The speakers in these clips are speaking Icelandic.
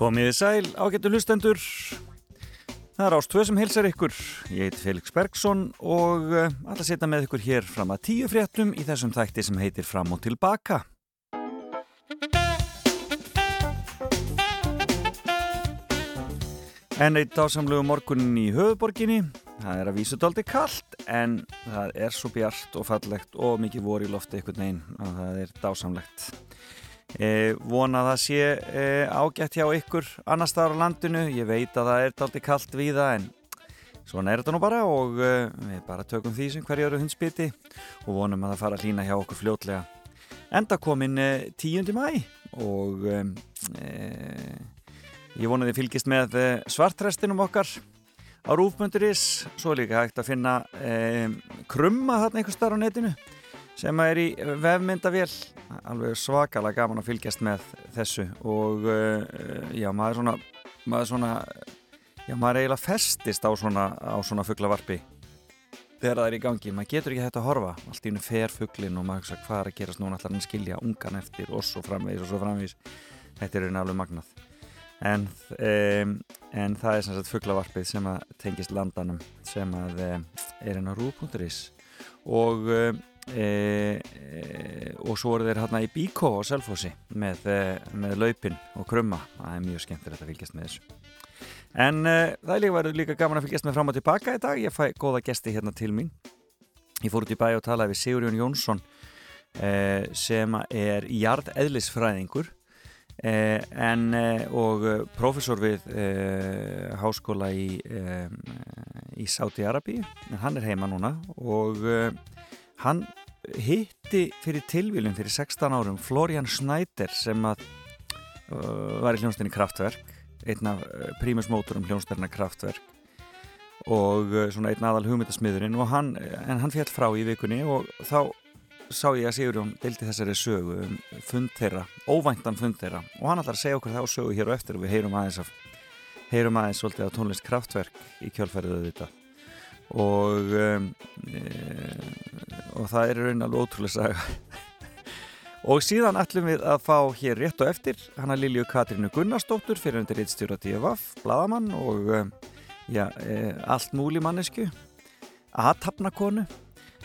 Komiði sæl, ágættu hlustendur. Það er Ástvöð sem hilsar ykkur. Ég heiti Felix Bergsson og ætla að setja með ykkur hér fram að tíu fréttum í þessum þætti sem heitir Fram og tilbaka. En eitt ásamlegu morgunin í höfuborginni. Það er að vísu daldi kallt en það er svo bjart og fallegt og mikið voru í lofti ykkur neginn og það er dásamlegt. E, vona að það sé e, ágætt hjá ykkur annar staðar á landinu. Ég veit að það er daldi kallt við það en svona er þetta nú bara og e, við bara tökum því sem hverju eru hundspiti og vonum að það fara að lína hjá okkur fljótlega. Enda komin 10. mæ og e, Ég vonaði fylgist með eh, svartrestinum okkar á rúfmönduris, svo líka hægt að finna eh, krumma þarna einhver starf á netinu sem er í vefmyndavél, alveg svakalega gaman að fylgjast með þessu og eh, já, maður svona, maður svona, já, maður eiginlega festist á svona, á svona fugglavarpi þegar það er í gangi, maður getur ekki hægt að horfa, allt í unni fer fugglin og maður hugsa hvað er að gerast núna, allar hann skilja ungan eftir? og svo framvegis og svo framvegis, þetta er alveg magnað. En, um, en það er sem sagt fugglavarpið sem að tengist landanum sem að um, er á rú.is og, um, e, e, og svo eru þeir hérna í Bíkó og Selfossi með, með laupin og krumma. Það er mjög skemmtilegt að fylgjast með þessu. En það er líka verið líka gaman að fylgjast með fram og tilbaka í dag. Ég fæ góða gesti hérna til mín. Ég fór út í bæ og talaði við Sigurjón Jónsson sem er jarðeðlisfræðingur Eh, en, og profesor við háskóla í, í Sáti-Arabi en hann er heima núna og hann hitti fyrir tilvílun fyrir 16 árum Florian Schneider sem að var í hljónstinni Kraftwerk einn af prímusmótorum hljónstinna Kraftwerk og svona einn aðal hugmyndasmiðurinn hann, en hann fjall frá í vikunni og þá sá ég að Sigurjón deildi þessari sögu um fund þeirra, óvæntan fund þeirra og hann ætlar að segja okkur þá sögu hér og eftir og við heyrum aðeins af, heyrum aðeins svolítið á tónlist kraftverk í kjálfærið þetta og um, e, og það er raun alveg ótrúlega saga. Og síðan ætlum við að fá hér rétt og eftir hann að Lilju Katrínu Gunnarsdóttur fyrir undir eittstjóra DFF, bladamann og ja, e, allt múli mannesku aðtapnakonu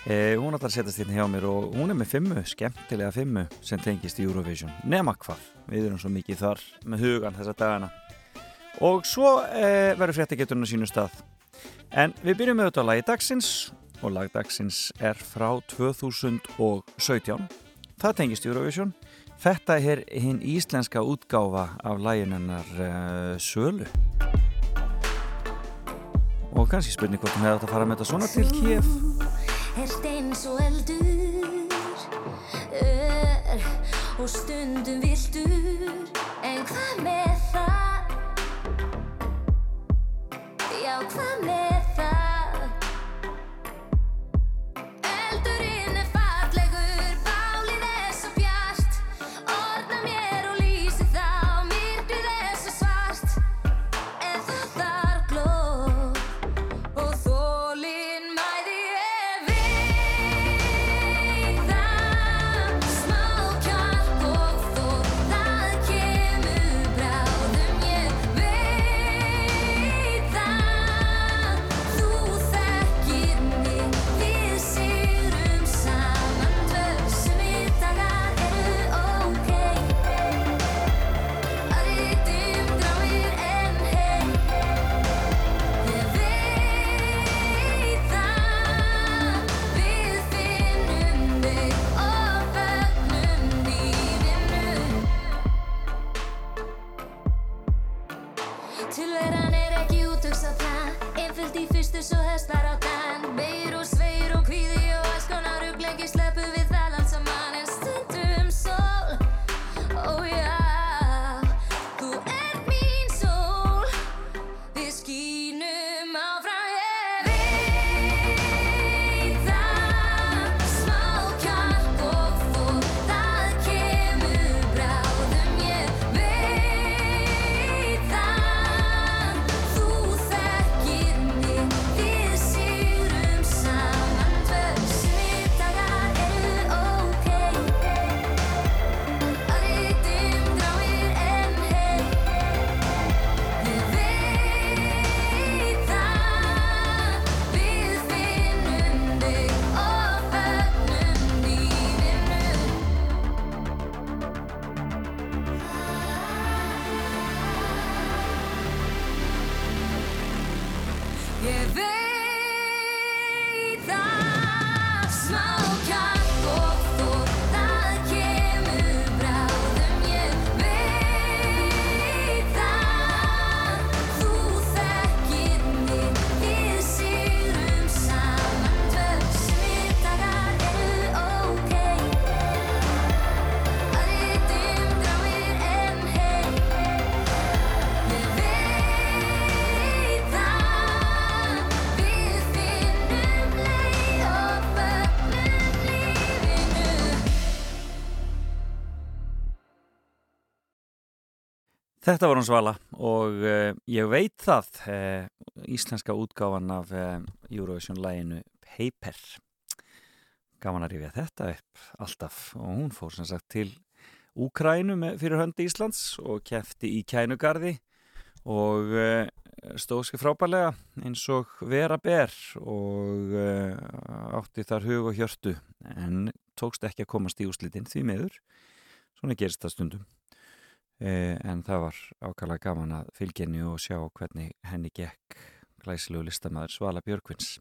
Eh, hún ætlar að setjast hérna hjá mér og hún er með fimmu, skemmtilega fimmu sem tengist í Eurovision, nema hvað við erum svo mikið þar með hugan þessa dagana. Og svo verður fréttageturinn á sínu stað en við byrjum með þetta á lagi dagsins og lag dagsins er frá 2017 það tengist Eurovision. Þetta er hinn íslenska útgáfa af laginennar eh, Sölu. Og kannski spurning hvort átt að fara með þetta svona til Kiev. Ert eins og eldur Ör og stundum vildur En hvað með það? Já, hvað með Þetta var hún Svala og uh, ég veit það, uh, íslenska útgáfan af uh, Eurovision-læginu Paper. Gaman að rifja þetta upp alltaf og hún fór sem sagt til Úkrænu fyrir höndi Íslands og kefti í kænugarði og stóð sér frábælega eins og vera ber og átti þar hug og hjörtu en tókst ekki að komast í úslitin því meður. Svona gerist það stundum. Eh, en það var ákala gaman að fylgjenni og sjá hvernig henni gekk glæsilegu listamæður Svala Björkvins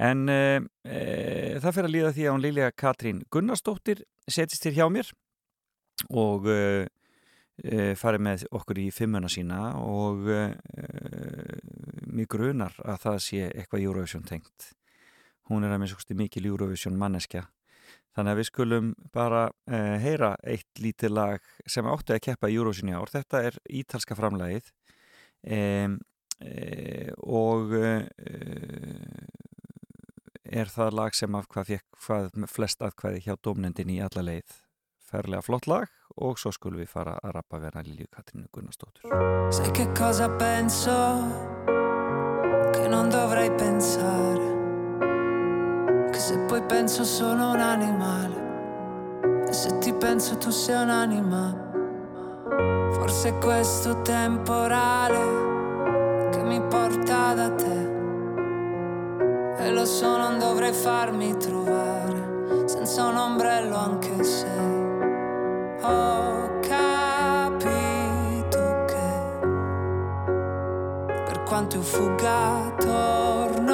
en e, e, það fyrir að líða því að hún Lilja Katrín Gunnarsdóttir setist hér hjá mér og e, farið með okkur í fimmuna sína og mjög grunar að það sé eitthvað Eurovision tengt. Hún er að minnst mikil Eurovision manneskja Þannig að við skulum bara uh, heyra eitt lítið lag sem áttu að keppa í Eurovision í ár. Þetta er ítalska framlægið um, uh, og uh, er það lag sem af hvað fekk hvað flest aðkvæði hjá domnendin í alla leið. Ferlega flott lag og svo skulum við fara að rappa vera Lilju Katrinu Gunnarsdóttur. Sai che cosa penso che non dovrei pensare Che se poi penso sono un animale. E se ti penso tu sei un'anima Forse è questo temporale Che mi porta da te. E lo so non dovrei farmi trovare Senza un ombrello anche se Ho capito che Per quanto ho fugato torno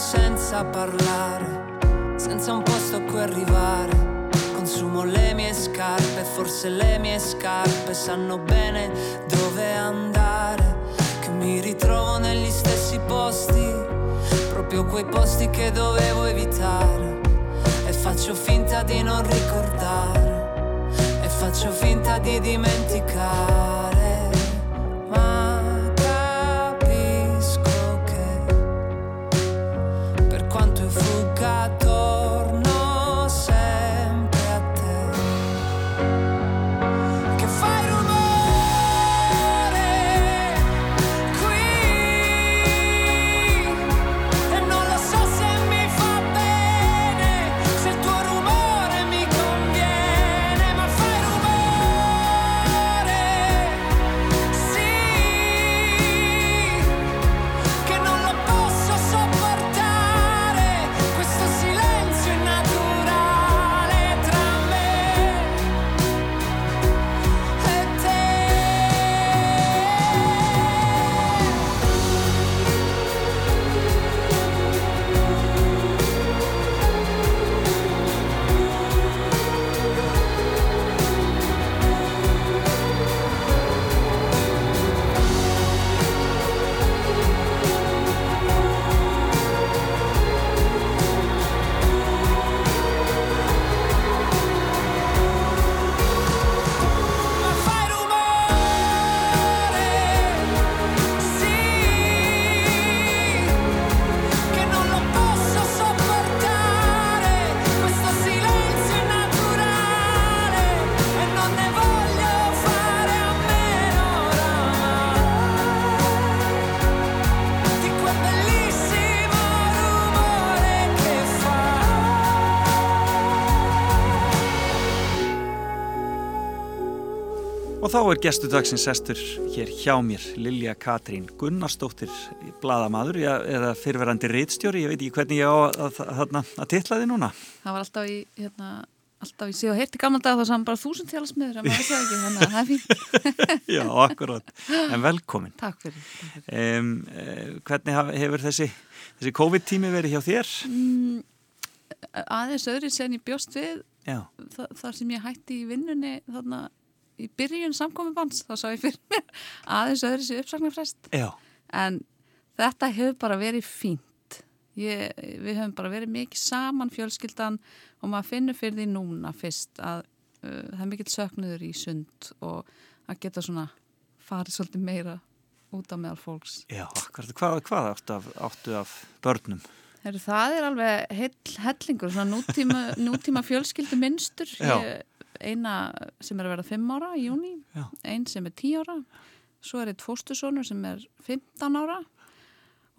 senza parlare, senza un posto a cui arrivare. Consumo le mie scarpe, forse le mie scarpe sanno bene dove andare. Che mi ritrovo negli stessi posti, proprio quei posti che dovevo evitare. E faccio finta di non ricordare, e faccio finta di dimenticare. Og þá er gestu dagsins sestur hér hjá mér, Lilja Katrín Gunnarsdóttir, bladamadur eða fyrverandi reitstjóri, ég veit ekki hvernig ég á að, að, að, að titla þið núna. Það var alltaf í hérna, alltaf, ég sé og heyrti gammal dag þá saman bara þúsund tjálasmiður en maður segja ekki, þannig að það er fínt Já, akkurat. En velkomin. Takk fyrir, takk fyrir. Um, uh, hvernig hefur þessi, þessi COVID-tími verið hjá þér? Mm, aðeins öðru sen ég bjóst við þa þar sem ég hætti í vinnunni þarna í byrjun samkomiðbans þá sá ég fyrir mér aðeins öðru sem uppsagnarfrest en þetta hefur bara verið fínt ég, við höfum bara verið mikið saman fjölskyldan og maður finnur fyrir því núna fyrst að uh, það er mikill söknuður í sund og að geta svona farið svolítið meira út af meðal fólks já. Hvað, hvað áttu af, áttu af börnum? Heru, það er alveg heill hellingur svona nútíma, nútíma fjölskyldu minnstur Já. Eina sem er að vera 5 ára í júni einn sem er 10 ára svo er eitt fóstursónur sem er 15 ára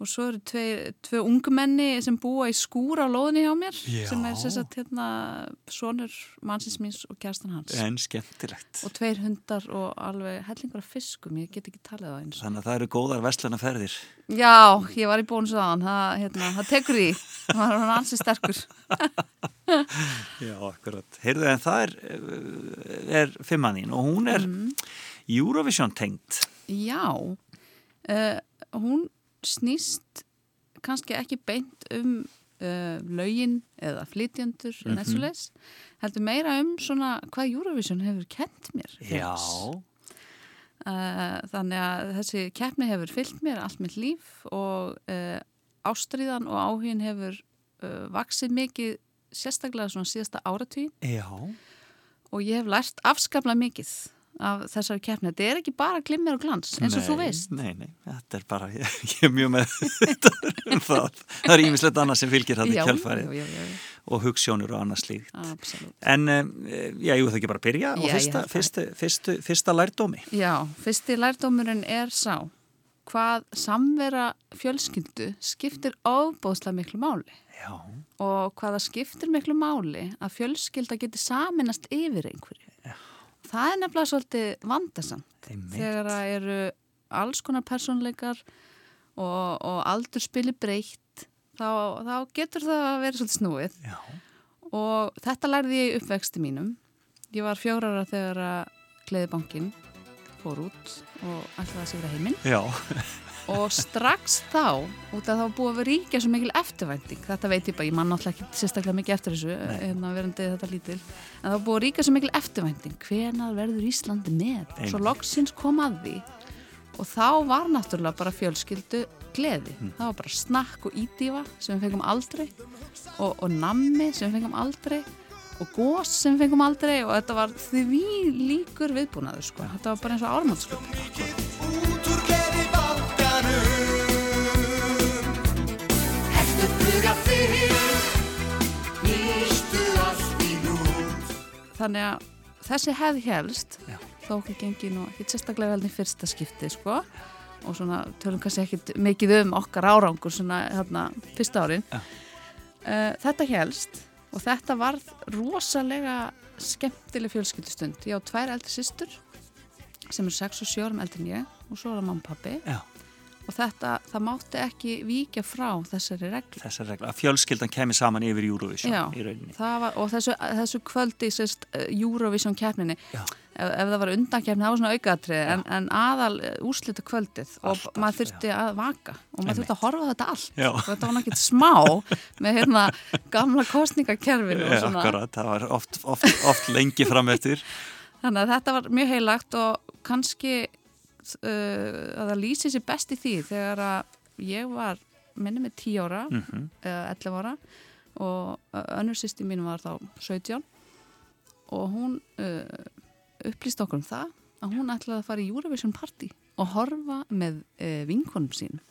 og svo eru tvei, ungumenni sem búa í skúra á lóðinni hjá mér Já. sem er sem sagt hérna sonur mannsins míns og kjærstan hans En skemmtilegt. og tveir hundar og alveg hellingur af fiskum, ég get ekki talið það eins Þannig að það eru góðar vestlanaferðir. Já, ég var í bónus aðan það, hérna, það tekur í það var hann ansið sterkur Já, akkurat. Heyrðu, en það er, uh, er fimmannín og hún er Eurovision tengt. Já uh, hún snýst kannski ekki beint um uh, lögin eða flytjandur mm. -hmm. heldur meira um svona hvað Eurovision hefur kent mér Já, uh, þannig að þessi keppni hefur fyllt mér allt mitt líf og uh, ástriðan og áhugin hefur uh, vaksið mikið sérstaklega svona síðasta áratví já, og ég hef lært afskaplega mikið af þessari keppni. Þetta er ekki bara glimmer og glans eins og Nei, þú veist. Nei, nei, þetta er bara, ég, ég er mjög með um það. Það er ímislegt annað sem fylgir það í já, kjálfarið já, já, já, og hugssjónur og annað slíkt. absolutt. En, um, já, ég vil það ekki bara byrja Já, ég fyrsta, fyrsta, fyrsta, fyrsta lærdómi. Já, fyrsti lærdómurinn er sá hvað samvera fjölskyldu skiptir ofbóðslega miklu máli Já, og hvaða skiptir miklu máli að fjölskylda geti saminast yfir einhverju. Það er nefnilega svolítið vandasamt. Þegar það eru alls konar personleikar og, og aldur spili breytt þá, þá getur það að vera svolítið snúið. Já, og þetta lærði ég uppvexti mínum. Ég var fjórara þegar að Gleðibankin fór út og ætlaði að sigra heiminn. Já, og strax þá, út af þá var búið að vera ríkja svo mikil eftirvænting, þetta veit ég bara, ég man náttúrulega ekki sérstaklega mikið eftir þessu, hérna verandi þetta lítil, en það var búið að ríkja svo mikil eftirvænting, hvenær verður Íslandi með? Og Svo loksins kom að því. Og þá var náttúrulega bara fjölskyldu gleði, það var bara snakk og ídífa sem við fengum aldrei. Og, og nammi sem við fengum aldrei. Og gós sem við fengum aldrei. Og þetta var því líkur viðbúnaður sko, þetta var bara eins og ármáttsköp. Þannig að þessi hefð helst Já. þó ekki gengi nú ekki sérstaklega vel í fyrsta skipti sko. Og svona tölum kannski ekkit mikið um okkar árangur svona hérna fyrsta árin. Uh, þetta helst og þetta varð rosalega skemmtileg fjölskyldustund. Ég á tvær eldri systur sem er 6 og 7 árum eldri en ég og svo er það mamma og pappi já, og þetta, það mátti ekki víkja frá þessari reglu þessar regla. Að fjölskyldan kemur saman yfir Eurovision Já, í rauninni. var, og þessu, þessu kvöldi sérst, uh, Eurovision keppninni Já. ef, ef það var undankeppni, það var svona aukaðatrið en, en aðal úrslita kvöldið og Alltaf, maður þurfti að vaka og maður þurfti að horfa þetta allt Já. og þetta var náttúrulega smá með hérna gamla kostningakerfinu og Já, svona akkurat, það var oft, oft, oft lengi fram eftir. þannig að þetta var mjög heilagt og kannski að það lýsi sér best í því þegar að ég var minni með 10 ára Mm eða 11 ára og önnur sýsti mín var þá 17 og hún uh, upplýst okkur um það að hún ætlaði að fara í Eurovision Party og horfa með uh, vinkonum sín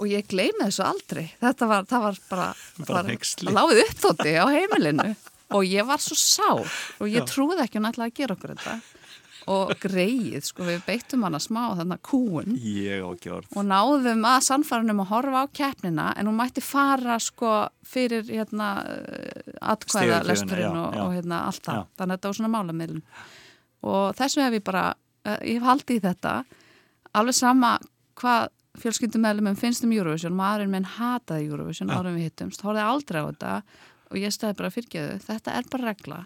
og ég gleymi þessu aldrei. Þetta var, var bara, Bara láfið upptóti á heimilinu. Og ég var svo sár og ég Já. trúði ekki hún ætlaði að gera okkur þetta og greið, sko, við beittum hana smá þannig að kúun og náðum að sannfæranum að horfa á keppnina en hún mætti fara sko fyrir hérna atkvæða Stigagjöfina, lesturinn og, og hérna allt það. Þannig að þetta var svona málamiðlun. Og þessu hef ég bara uh, ég hef haldið í þetta. Alveg sama hvað fjölskyldumæðlumum finnst um Eurovision maðurinn minn hataði Eurovision Já. árum við hittumst horfði aldrei á þetta og ég stæði bara fyrirgeðu, þetta er bara regla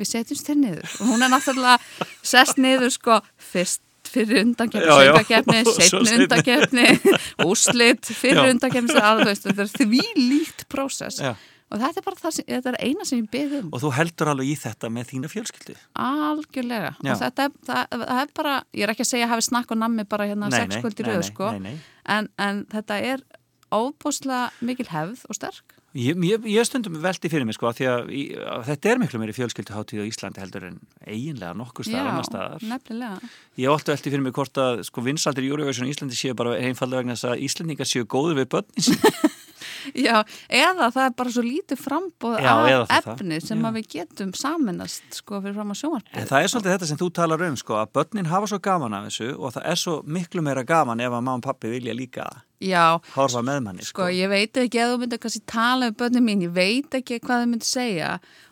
við setjumst þér niður. Og hún er náttúrulega sest niður sko fyrst fyrir undankefni, söngakefni, setni undankefni úslit, fyrir undankefni þetta er því líkt prósess. Já. og þetta er bara það sem, þetta er eina sem ég byrð um. Og þú heldur alveg í þetta með þína fjölskyldu. algjörlega. Já. og þetta er, það, það er bara, ég er ekki að segja að hafi snakk og nammi bara hérna Nei, sex nei, kvöld í nei, sko. nei, nei. En, en þetta er óbúslega mikil hefð og sterk Ég, ég, ég stundum veldi fyrir mig sko því að, að þetta er miklu meiri fjölskylduháttíð á Íslandi heldur en eiginlega nokkuð staðar annar staðar. nefnilega Ég óttu veldi fyrir mig hvort að sko vinsaldir í Eurovision í Íslandi séu bara einfallega vegna þess að Íslandingar séu góður við börnin sín. Já, eða það er bara svo lítið frambóð Já, af það, það. efni sem Já. að við getum saminast sko fyrir fram á sjónvarpið En það er svolítið þetta sem þú talar um sko að börnin hafa svo gaman af þessu og það er svo miklu meira gaman ef að mamma og pappi vilja líka Já, horfa með manni sko sko. ég veit ekki að þú myndir kannski tala um börnin mín, ég veit ekki hvað þau myndir segja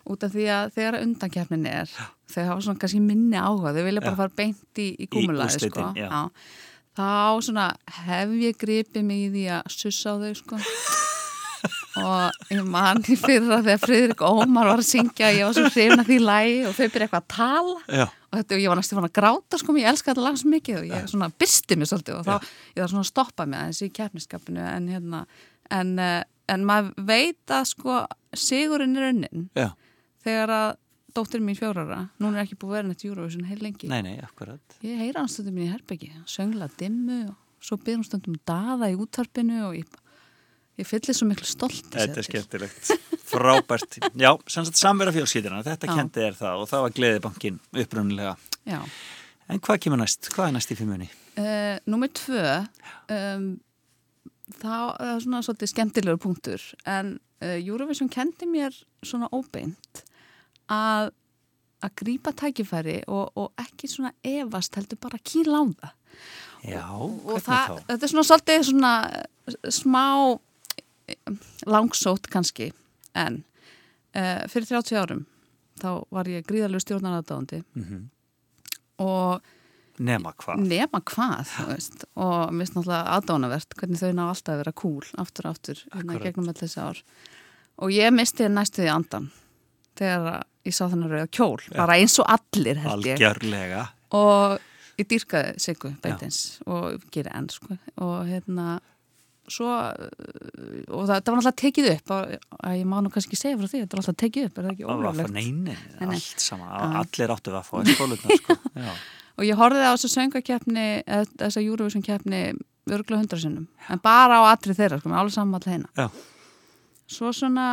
út af því að þegar undankefnin er þau hafa svona kannski minni áhuga, þau vilja bara Já. fara beint í, í gúmulaði sko. já. þá svona hef ég gripið mig í því að sussa á þau sko og ég man í fyrra þegar Friðrik Ómar var að syngja ég var svo hrifna því lægi og þau byrja eitthvað að tala. Já, og þetta, ég var næstu fann að gráta sko, ég elska þetta lag svo mikið og ég svona byrsti mig svolítið og þá, ég var svona að stoppa mig aðeins í keppniskapinu en hérna, en, eh, en maður veit að sko sigurinn er unnin já, þegar að dóttir mín fjórara, hún er ekki búið að vera neitt Eurovision heil lengi, nei, nei, ég heyra hann stundum mín í herbyggi, söngla dimmu og svo byrjum stundum daða í útvarpinu og ég, ég fyllir svo miklu stolt Þetta er skemmtilegt, frábært Já, sannsagt samverða fjölskyldina, þetta kendi er það og það var gleðibankin upprunnilega Já. En hvað kemur næst? Hvað er næst í fimmunni? Uh, Númer tvö um, þá er svona svolítið skemmtilegur punktur en uh, Eurovision kendi mér svona óbeint að að grípa tækifæri og, og ekki svona efast heldur bara kýla á það Já, og hvernig það, þá? þetta er svona svolítið svona eh, smá eh, langsótt kannski en uh, fyrir 30 árum þá var ég gríðalegu stjórnaradáðandi Mhm. og Nema hvað? nema hvað og mér finnst náttúrulega aðdánavert hvernig þau ná alltaf að vera cool aftur og aftur hérna gegnum allir þessi ár. Og ég misti næstu því andan þegar ég sá þennan rauða kjól bara eins og allir held ég. Algjörlega. Og ég dýrkaði Siggu beintins og geri enn sko. og hérna svo uh, og það, það var alltaf tekið upp að ég má nú kannski segja frá því þetta var alltaf tekið upp, er það ekki það neini, Nei, nei. allt saman Já. Allir áttu að fá í skólunar sko. Og ég horfði á þessu söngakeppni eða þessa Eurovision keppni örgulega hundra sinnum, en bara á atri þeirra sko, með alveg saman allir hérna svo svona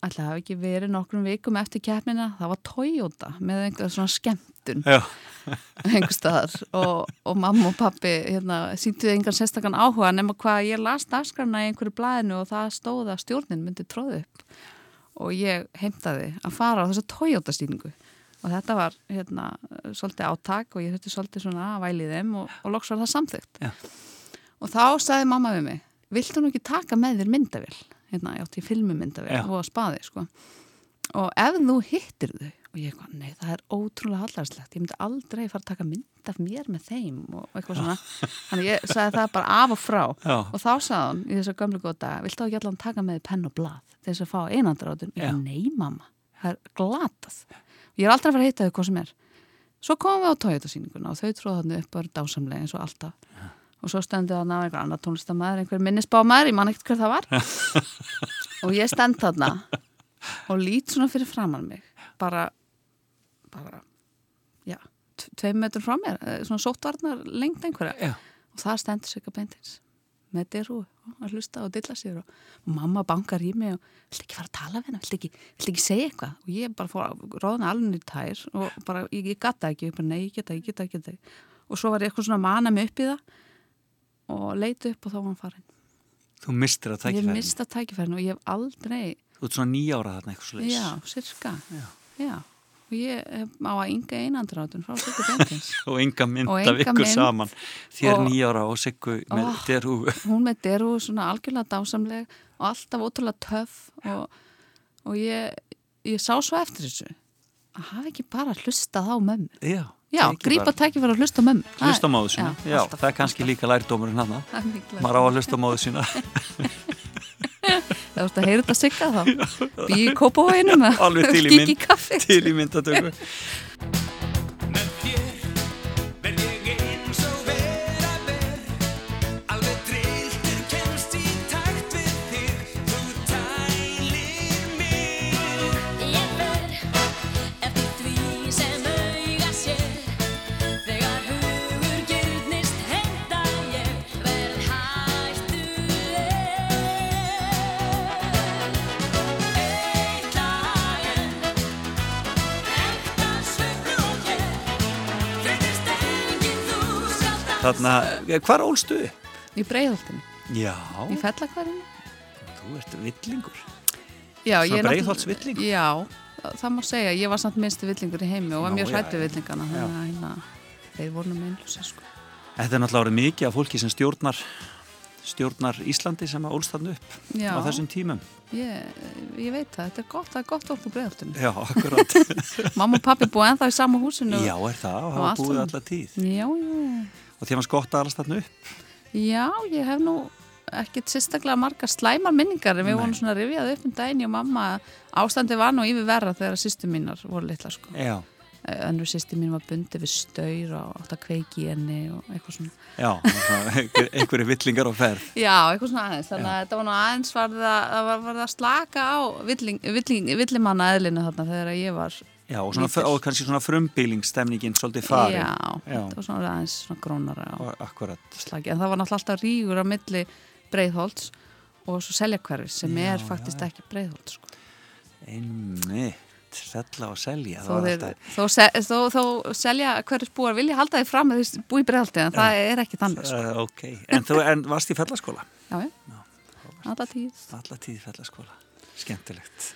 það hafi ekki verið nokkrum vikum eftir keppnina? Það var Toyota með einhver svona skemmtun. Einhver staðar. Og, og mamma og pappi hérna, síntuði engan sérstakann áhuga nema hvað ég las dagskræna í einhverju blæðinu og það stóð að stjórnin myndi tróði upp. Og ég heimtaði að fara á þessa Toyota stýningu og þetta var hérna, svolítið átak og ég þurfti svolítið svona að væli þeim og, og loks var það samþygt og þá sagði mamma við mig viltu nú ekki taka með þér myndavél hérna, ég átti filmumyndavél Já. og spaði sko. Og ef þú hittir þau og ég eitthvað, nei það er ótrúlega hallarslegt ég myndi aldrei fara að taka mynd af mér með þeim og eitthvað svona. Þannig ég sagði það bara af og frá. Já. og þá sagði hún í þessar gömlu góta viltu ekki allan taka með penn og blað til þess að fá einandrátun Já. nei mamma, það er glatað. Ég er aldrei að fara að hitta þau hvað sem er. Svo komum við á Toyota sýninguna og þau tróða þannig upp bara dásamlega eins og alltaf og svo stendur það að einhver annar tónlistamæður einhver minnisbámaður, ég man ekkert hver það var. Og ég stend þarna og lít svona fyrir framann mig. Bara bara, já t- tveim metur frá mér, eh, svona sóttvarnar lengt einhverja. Já. og það stendur sig að beintins með dyru að hlusta og dilla sér og, og mamma bankar í mig og vill ekki fara að tala við hennar, vill ekki, ekki segja eitthvað? Og ég bara fór að róðna alveg í tær og bara, ég, ég gata ekki, ég bara nei, ég geta, ég geta, ég geta og svo var ég eitthvað svona að mana mig upp í það og leiti upp og þá var hann farin Þú mistir að ég tækifæri mista tækifærin og ég hef aldrei Þú ert svona nýjára þarna eitthvað svo já, sirka. Já. og ég á að ynga einandrátun frá Sigur Bentins Og enga mynd Og af ykkur mynd. saman. Þér nýjára og Siggu með oh. derhú hún með deru svona algjörlega dásamleg og alltaf ótrúlega töff og, og ég, ég sá svo eftir þessu að hafa ekki bara hlustað á mömmu. Já, já, grípa bara. tækifæri að hlusta mömmu. Hlusta móðu sína. Já, alltaf, það er kannski líka lærdómurinn hann mikilvægt. Maður á að hlusta móðu sína. Það vorst að heyra þetta sigga þá. Bí í kópavóinu með Alveg til í kík í mynd kaffi Til í myndatöku Þarna, hvar ólstu upp? Í breiðholtinu, Já, í fellakvarinu þú ert villingur. Já, Svona ég er Breiðholtsvillingur? Já, það má segja, ég var samt minnstu villingur í heimi og var Nú, mjög já, hrættu já. villingana þannig að hérna, þeir voru nú meinlusi sko. Þetta er náttúrulega mikið af fólki sem stjórnar stjórnar Íslandi sem að ólst þarna upp Já, á þessum tímum. Ég, ég veit það, þetta er gott, það er gott fólk á breiðholtinu. Já, akkurat. Mamma og pappi búið ennþá í sama húsinu Já, er það, og hafa búið alla tíð. Já, já, og þér var skott að alast þarna upp? Já, ég hef nú ekkert sérstaklega margar slæmar minningar en við Nei. vorum svona rifjað upp um daginn og mamma, ástandi var nú yfir verra þegar sýstu mínar voru litla sko. Já, önnur sýstu mín var bundið við staur og átt að kveiki henni og eitthvað svona. Já, svona einhver, einhverju villingar á ferð. Já, eitthvað svona aðeins, þannig að þetta var nú aðeins var það, var, það slaka á villing, villing, villimanna eðlinu þarna þegar ég var Já, og, svona, og kannski svona frumbílingsstemningin svolítið farin. Já, Já. þetta var svona aðeins svona grónara og og akkurat. slagi, en það var náttúrulega alltaf rígur á milli breiðholts og svo seljakverfi sem Já, er faktist ekki breiðholts sko. einmitt, sella og selja þó, alltaf þó, se, þó, þó selja hverjus búar vilja halda því fram að þeir búi í breiðholti en það er ekki þannig sko. uh, ok, en þú en varst í fellaskóla? Já, já, alla tíð. Alla tíð fellaskóla, skemmtilegt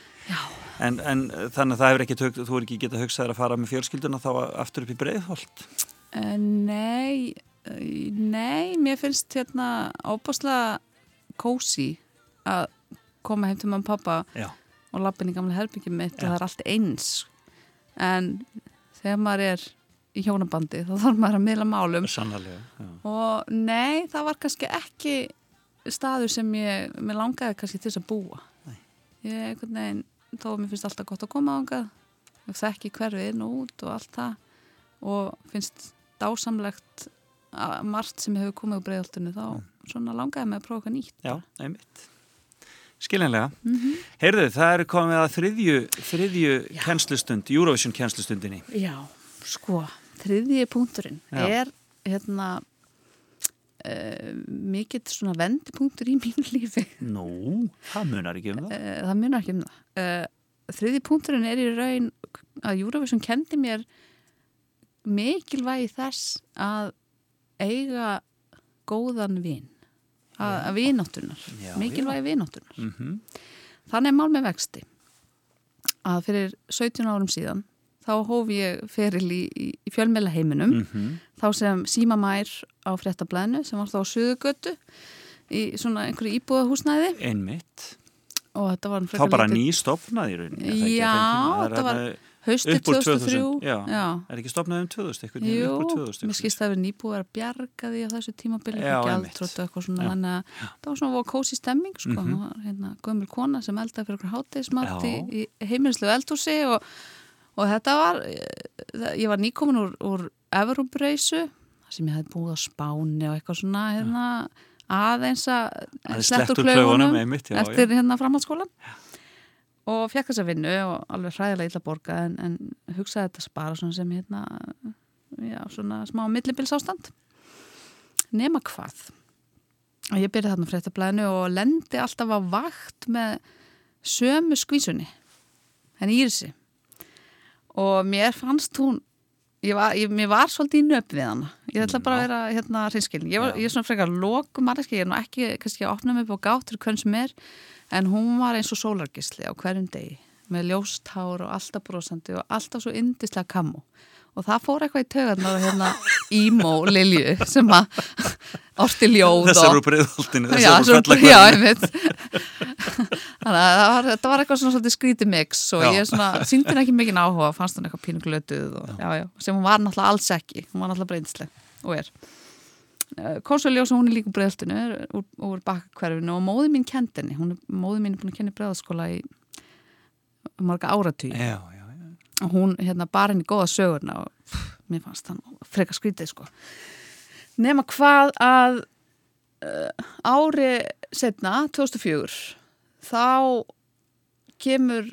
en, en uh, þannig að það hefur ekki þú er ekki getað hugsað að fara með fjölskylduna þá aftur upp í breiðholt? Eh, Nei, eh, nei, mér finnst hérna óbáslega kósi að koma heim til og pappa já, og lappin í gamla herbyggjum mitt og það er allt eins. En þegar maður er í hjónabandi þá þarf maður að miðla málum. Sannarlega já. og nei, það var kannski ekki staður sem ég, langaði kannski til þess að búa. Nei. ég, einhvern veginn, þó að mér finnst alltaf gott að koma ángað ég þekki hverfið inn og út og allt það. Og finnst dásamlegt að margt sem hefur komið úr breiðaltunni þá svona langaði mig að prófa eitthvað nýtt. Já, einmitt. Skiljanlega. Mhm. heyrðu, það eru komið að þriðju þriðju kennslustund, Eurovision kennslustundinni. Já, sko, þriðji punkturinn Já. er hérna uh, mikill svona vendipunktur í mínu lífi. Nú, það munar ekki um það. Uh, það munar ekki um það. Uh, þriðji punkturinn er í raun að Eurovision kendi mér mikilvægi þess að eiga góðan vin. Að, Já, mikilvægi vináttunar mm Þannig er mál með vexti. Að fyrir 17 árum síðan þá hóf ég feril í, í, fjölmjöla heiminum Mhm. þá sem Síma Mær á fréttablaðinu sem var þá á Suðugötu í svona einhverju íbúðahúsnæði einmitt. Og þetta var þá bara nýstofnað í rauninni er það Já? Það er þetta var haustið upp úr 2003 2000, já. já. er ekki stofnað um 2000 eitthvað Jú, upp úr 2000 mér skist að vera nýbúið að bjarga því á þessu tímabili Já, svona það var svona kósi stemming sko, það var hérna gömul kona sem eldaði fyrir okkur hátegismat Já. í, heimilislu eldhúsi og, og þetta var eh, ég var nýkomin úr, úr Everubreysu sem ég hefði búið á Spáni og eitthvað svona hérna, aðeins að slett úr já, eftir hérna framhaldsskólan og fekk þessa vinnu og alveg hræðilega illa borga en, en hugsaði þetta spara svona sem hérna já, svona smá millibilsástand nema hvað? Og ég byrjaði þarna fréttablaðinu og lendi alltaf á vakt með sömu skvísunni henni Írisi og mér fannst hún ég var, ég, mér var svolítið í nöpp við hana. Ég ætla bara að vera hérna hreinskilin. Ég, ég er svona frekar lokum manneski, ég er nú ekki kannski að opna mig på gátur hvern sem er en hún var eins og sólargisli á hverjum degi með ljóst hár og alltaf brosandi og alltaf svo yndislega kammo og það fór eitthvað í tögarnar hérna emo Lilju sem að orti ljóð þessar og úr breiðholtinu Já, þessar fellakverðinu einmitt. Þannig að það var, þetta var eitthvað svona svolítið skrítið mix og Já. ég svona, síndi henni ekki mikið áhuga fannst hún eitthvað pínuglötuð og já, já, sem hún var náttúrulega alls ekki. Hún var náttúrulega breyndisleg og er. Konsuljósa hún er líka bregðaltinu úr, úr bakkverfinu og móði mín kendi henni. Hún er, móði mín er búin að kenna bregðaskóla í marga já. Og hún hérna bara henni góða sögurna og pff, mér fannst hann freka skrítið sko. Nema hvað að uh, ári setna, 2004 þá kemur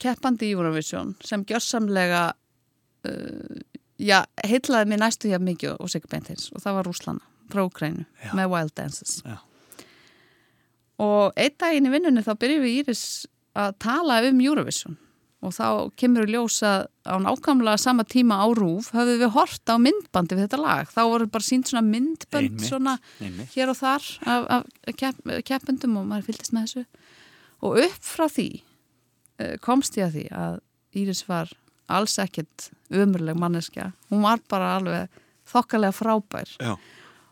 keppandi Eurovision sem gjörsamlega uh, já, heitlaði mér næstu hjá mikið og Sigur Bentins og það var Rúslana frá Ukrænu með Wild Dances. Já. og einn daginn í vinnunni þá byrjum við Íris að tala um Eurovision og þá kemur við ljósa á nákvæmlega sama tíma á rúf höfðu við hort á myndbandi við þetta lag. Þá voru bara sínt svona myndbönd Einmitt, svona einmitt. hér og þar af, af kepp, keppendum og maður fylgist með þessu. Og upp frá því eh, komst ég að því að Íris var alls ekkert umurleg manneskja, hún var bara alveg þokkalega frábær. Já.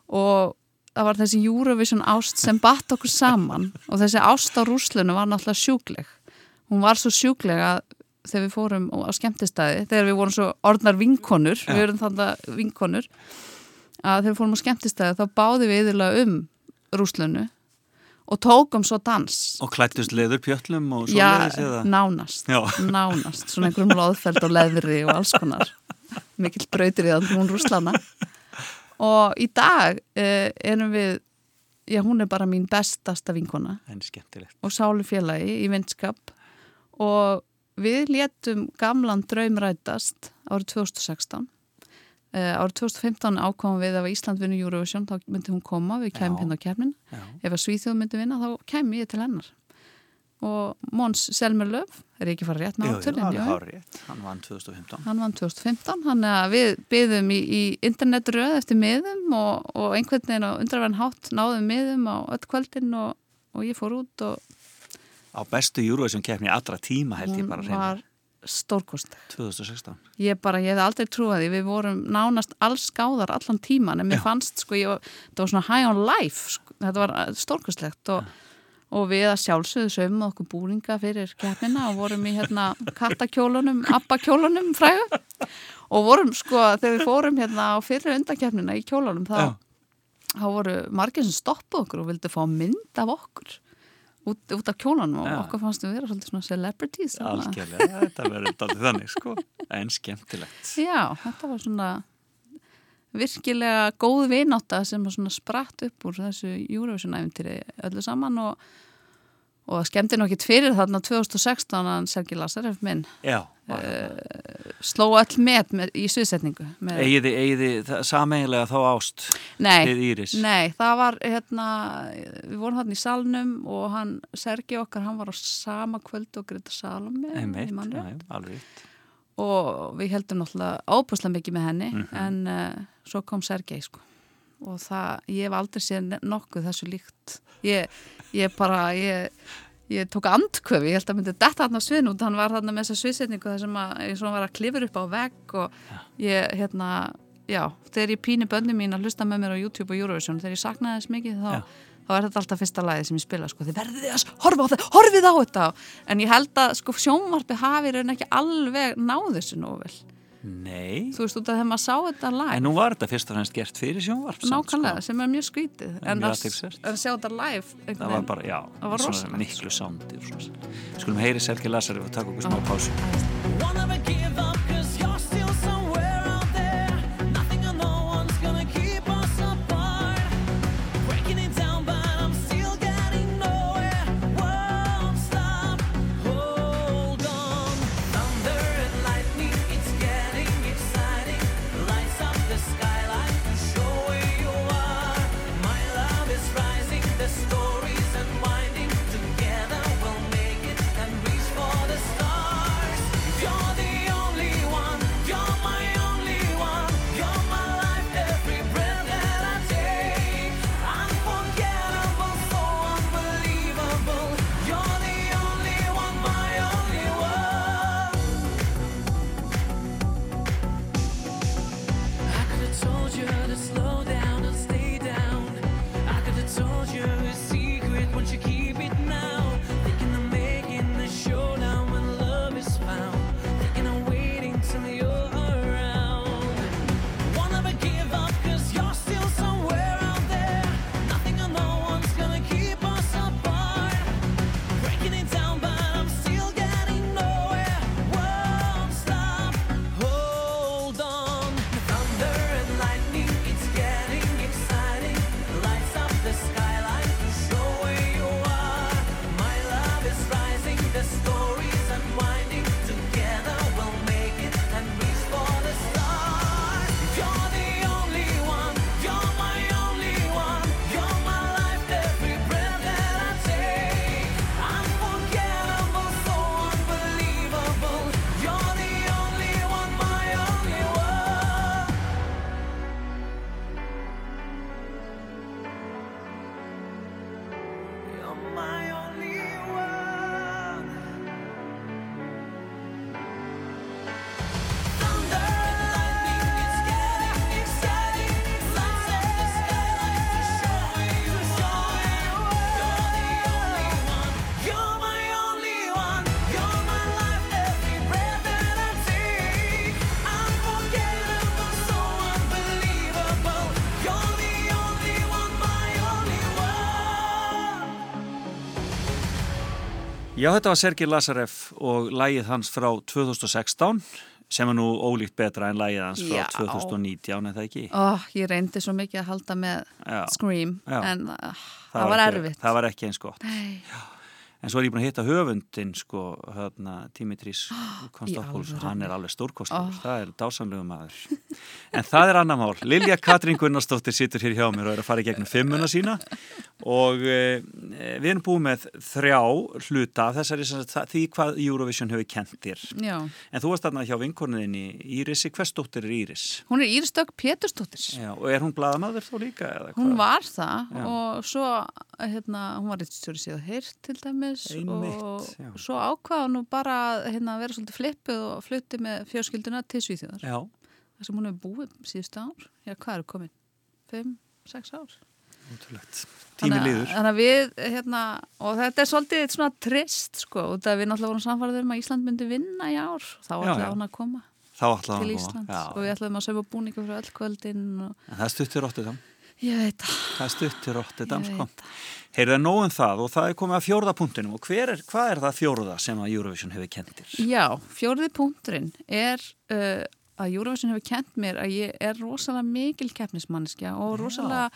og það var þessi Eurovision ást sem batt okkur saman. Og þessi ást á rúslunu var náttúrulega sjúkleg. Hún var svo sjúkleg að þegar við fórum á skemmtistæði þegar við vorum svo orðnar vinkonur við erum þannig vinkonur að þegar við fórum á skemmtistæði þá báði við yfirlega um rúslunu og tókum svo dans. Og klættust leður pjöllum og svo Já, leiðis eða? nánast Já. nánast, svona einhverjum loðfeld og leðri og alls konar. Mikill brautir í þann hún rúslana og í dag eh, erum við já, hún er bara mín bestasta vinkona. Og sálufélagi í vinskap. Og við létum gamlan draum rætast árið 2016 uh, árið 2015 ákomum við að Ísland vinni Eurovision þá myndi hún koma, við kemum hérna á kemmin Já. ef að Svíþjóð myndi vinna þá kem ég til hennar og Mons Selmerlöf er ekki fara rétt með Jú, jú, átölin alveg hárið. Hann vann 2015. hann vann 2015 hann að við byðum í, í internetröð eftir miðum og, og einhvern veginn á undrarverðin hátt náðum miðum á öll kvöldin og, og ég fór út og Á bestu Eurovision keppni allra tíma held ég hún bara var reyna. stórkostleg. 2016. ég bara, ég hef aldrei trúið við vorum nánast alls skáðar allan tíman en mér fannst, sko, ég var, það var svona high on life, sko, þetta var stórkostlegt og, og við að sjálfsögðu sögum okkur búringa fyrir keppnina og vorum í hérna kattakjólunum abbakjólunum frægu og vorum, sko, þegar við fórum hérna á fyrir undakeppnina í kjólunum þá, þá voru margir sem stoppuð okkur og vildu fá mynd af okkur út, út af kjólunum og Já. okkur fannst við vera svolítið svona celebrities. Algjörlega, þetta verður daldið þannig sko. En skemmtilegt. Já, þetta var svona virkilega góð vinátta sem spratt upp úr þessu Eurovision-æfintýri öllu saman og, og skemmti nú ekki fyrir þarna 2016 að Sergi Lazarev minn Já, Eh, sló öll met með, í sviðsetningu með, Egiði, egiði sameiginlega þá ást nei, nei, það var hérna, við vorum þarna í salnum og hann, Sergi okkar, hann var á sama kvöld og Greta Salome Einmitt, já, alveg og við heldum náttúrulega óbúslega mikið með henni Mhm. en uh, svo kom Sergei sko. Og það, ég hef aldrei séð nokkuð þessu líkt. Ég, ég bara, ég ég tók andköfi, ég held að myndi detta hann á svinn út, hann var þarna með þessa sviðsetningu þar sem að, ég var að klifur upp á vegg og ég, hérna já, þegar ég píni bönni mín að hlusta með mér á YouTube og Eurovision, þegar ég saknaði þess mikið þá, Já. þá er þetta alltaf fyrsta lagi sem ég spila sko, þið verðið að horfa á það, horfið á þetta. En ég held að sko sjónvarpi hafi raun ekki alveg náð þessu nógu vel Nei, þú veist út af þegar maður sá þetta lag en nú var þetta fyrst og fremst gert fyrir sjónvarp. nákvæmlega, Sko. sem er mjög skrítið en mjög að, athyglisvert. að sjá þetta live einhvern Það var bara, já, Það var rosalegt. miklu sándi. og svona. Skulum heyri Sergi Lasari og taka okkur smá pásu. Já, þetta var Sergei Lazarev og lægið hans frá 2016 sem er nú ólíkt betra en lægið hans frá Já. 2019, er það ekki? Ó, ég reyndi svo mikið að halda með Já. Scream, Já. en uh, það, var ekki, erfitt. Það var ekki eins gott. Nei, En svo er ég búin að hitta höfundin, sko, hérna, Dimitris Konstantopoulos, alvöru? hann er alveg stórkostur, Ó. það er dásamlegu maður. En það er annar mál. Lilja Katrín Gunnarsdóttir situr hér hjá mér og er að fara í gegnum fimmuna sína og e, við erum búið með þrjá hluta af þessari því hvað Eurovision hefur kent þér. já. En þú varst þarna hjá vinkorniðinni Írisi, hvers dóttir er Íris? Hún er Írisdögg Pétursdóttir. Já, og er hún blaðamaður þá líka? Hún var það Já. og svo, hérna, hún var eitthvað síðan heyrt til dæmis Einmitt, já. og svo ákvaða hún bara að hérna, vera svolítið flippuð og flutti með fjölskylduna til Svíþjóðar. Já, Það sem hún hefur búið síðustu ár. Já, hvað eru komin? Fimm, sex ár? útrúlegt. Tími Þannig að- líður. Þannig að við, hérna, og þetta er svolítið svona trist, sko, og það við náttúrulega vorum samfærið um að Ísland myndi vinna í ár. Þá Já, ætlaði já. hún að koma til að koma. og við ætlaðum að sögja búninga fyrir öll kvöldin og En það stuttir óttið þá. Ég veit það, Það stuttir óttið ég þá, sko. veit það. Heyrðu það nóg um það og það er komið að fjórða punktinum og hver er, hvað er það fjórða sem að Eurovision hefur kentir? Já, fjórði punkturinn er uh, að Eurovision hefur kent mér að ég er rosalega mikil keppnismanneskja og rosalega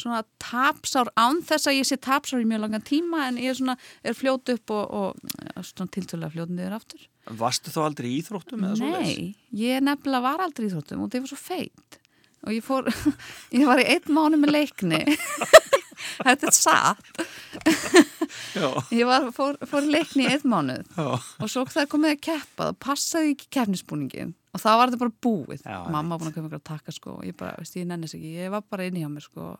svona tapsár án þess að ég sé tapsár í mjög langan tíma en ég er svona, er fljót upp og, og ja, svona tiltölulega fljót niður aftur. Varstu þá aldrei í íþróttum Nei, ég nefnilega var aldrei í þróttum og það var svo feitt og ég fór, ég var í einn mánu með leikni. Þetta er satt. Ég var, fór, fór í leikni í einn mánuð já. og svo það komið að keppa það passaði ekki keppnisbúningin og þá var þetta bara búið. Já, mamma var búin að köpa ykkur að taka sko og ég bara, veist, ég nennis ekki, ég var bara inni hjá mér sko l-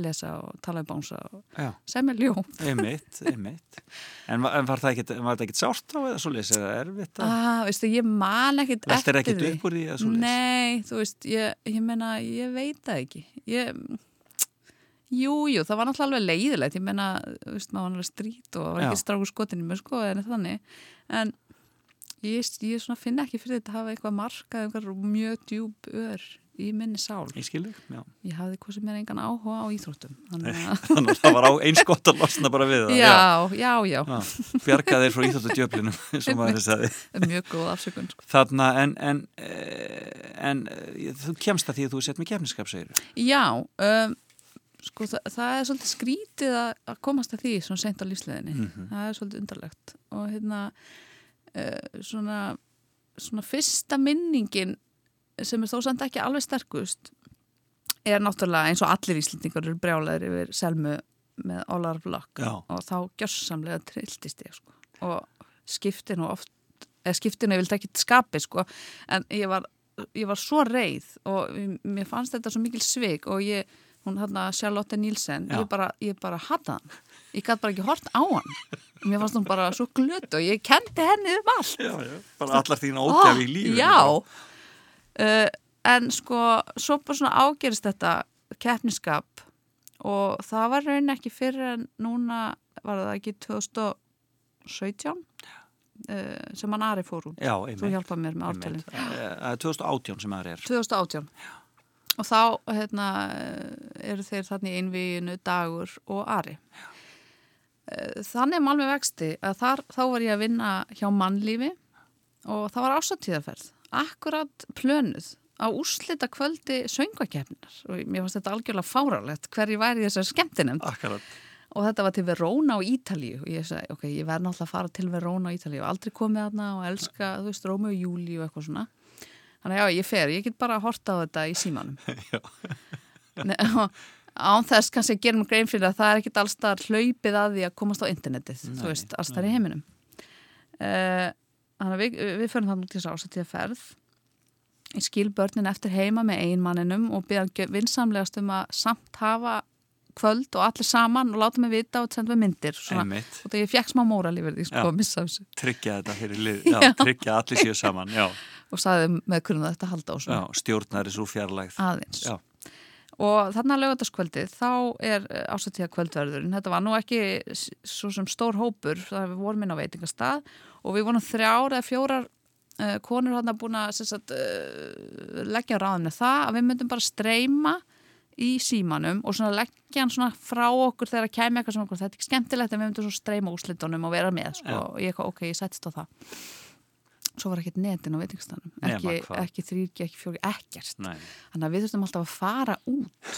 lesa og tala um bánsa og Já, semja ljóm einmitt, einmitt. En, en var það ekkit sárt þá eða svo leys eða erfitt að ah, veistu, ég man veltir eftir því upp úr því eða svo leys? Nei, þú veist, ég, ég meina, ég veit það ekki. Ég, jú, jú, það var náttúrulega alveg leiðilegt. Ég meina, þú veist, maður var alveg strít og var ekki strákur skotinni með sko, en þannig. En ég, ég finna ekki fyrir þetta að hafa eitthvað markað, eitthvað mjög djúb ör í minni sál. Ég skilur, já. Ég hafði hvað sem er engan áhuga á íþróttum. Þannig að, Þannig að það var eins gott að losna bara við það. já, já, já, Já, bjarga þeir frá maður sagði. mjög góð afsökun. Sko. Þarna, en, en, eh, en eh, þú kemst að því að þú sett með kefniskap, segir Já, um, sko það, það er svolítið skrítið að, að komast að því svona seint á lífsleðinni. Mhm. Það er svolítið undarlegt og hérna uh, svona, svona fyrsta minningin sem er þó samt ekki alveg sterkust er náttúrulega eins og allir íslendingar eru brjálæðir yfir selmu með Luck Já. og þá gjörsamlega trilltist ég sko. og skipti nú oft eða skipti nú, ég vildi ekki skapi sko, en ég var, ég var svo reið og mér fannst þetta svo mikil svik og ég, hún hann Charlotte Nielsen, Já. ég bara, ég bara hata hann, ég gæti bara ekki hort á hann mér fannst hún bara svo glötu og ég kendi henni um allt Já, já. Bara allar þín ógæfi í lífinu. Já uh, En sko, svo bara svona ágerist þetta keppniskap og það var raunin ekki fyrir en núna var það ekki 2017 uh, sem hann Ari fór út. Já, Þú hjálpaði mér með ártælinn. Eh, Það er 2018 sem það er. 2018 og þá hérna, eru þeir þannig einvíinu dagur og Ari. Eh, þannig með vexti að þar, þá var ég að vinna hjá mannlífi og það var ásatíðarferð akkurat plönuð á úrslita kvöldi söngvakefninar og mér fannst þetta algjörlega fáralegt hverju væri þessar skemmtinemnd. Akkurat. og þetta var til Verona á Ítalíu. Og ég sagði, ok, ég verð náttúrulega að fara til Verona á Ítalíu. Og aldrei komið þarna og elska, þú veist, Rómi og Júli og eitthvað svona. Þannig að já, ég fer, ég get bara að horta á þetta í símanum. Nei, og án þess kannski að gera mig grein fyrir að það er ekkit allstar hlaupið að því að komast á internetið, þú veist, allstar í heiminum. Uh, að við, við förum þannig til þess að ásættíða ferð ég skil börnin eftir heima með einmanninum og byrja vinsamlegast um að samt hafa kvöld og allir saman og láta mig vita og senda mig myndir svona, og það ég fekk smá móral yfir því sko Tryggja þetta fyrir lið. Já, Já. tryggja allir séu saman. Já, og sagði með hvernig þetta halda á svona Stjórnari svo fjarlægð. aðeins Já. og þannig að lögataskvöldið þá er ásættíða kvöldverðurinn þetta var nú ekki svo sem stór hópur það við vorum inn á veitingastað og við vorum þrjár eða fjórar uh, konur hann að búin að sagt, uh, leggja ráðinu það að við myndum bara streyma í símanum og leggja hann svona frá okkur þegar að kæmi eitthvað sem okkur, þetta er ekki skemmtilegt en við myndum streyma úrslitunum og vera með sko. og ég eitthvað, ok, ég sættist á það. Svo var ekkert netin á veitingstanum ekki, ekki þrýrki, ekki fjóri, ekkert. Nei. þannig að við þurftum alltaf að fara út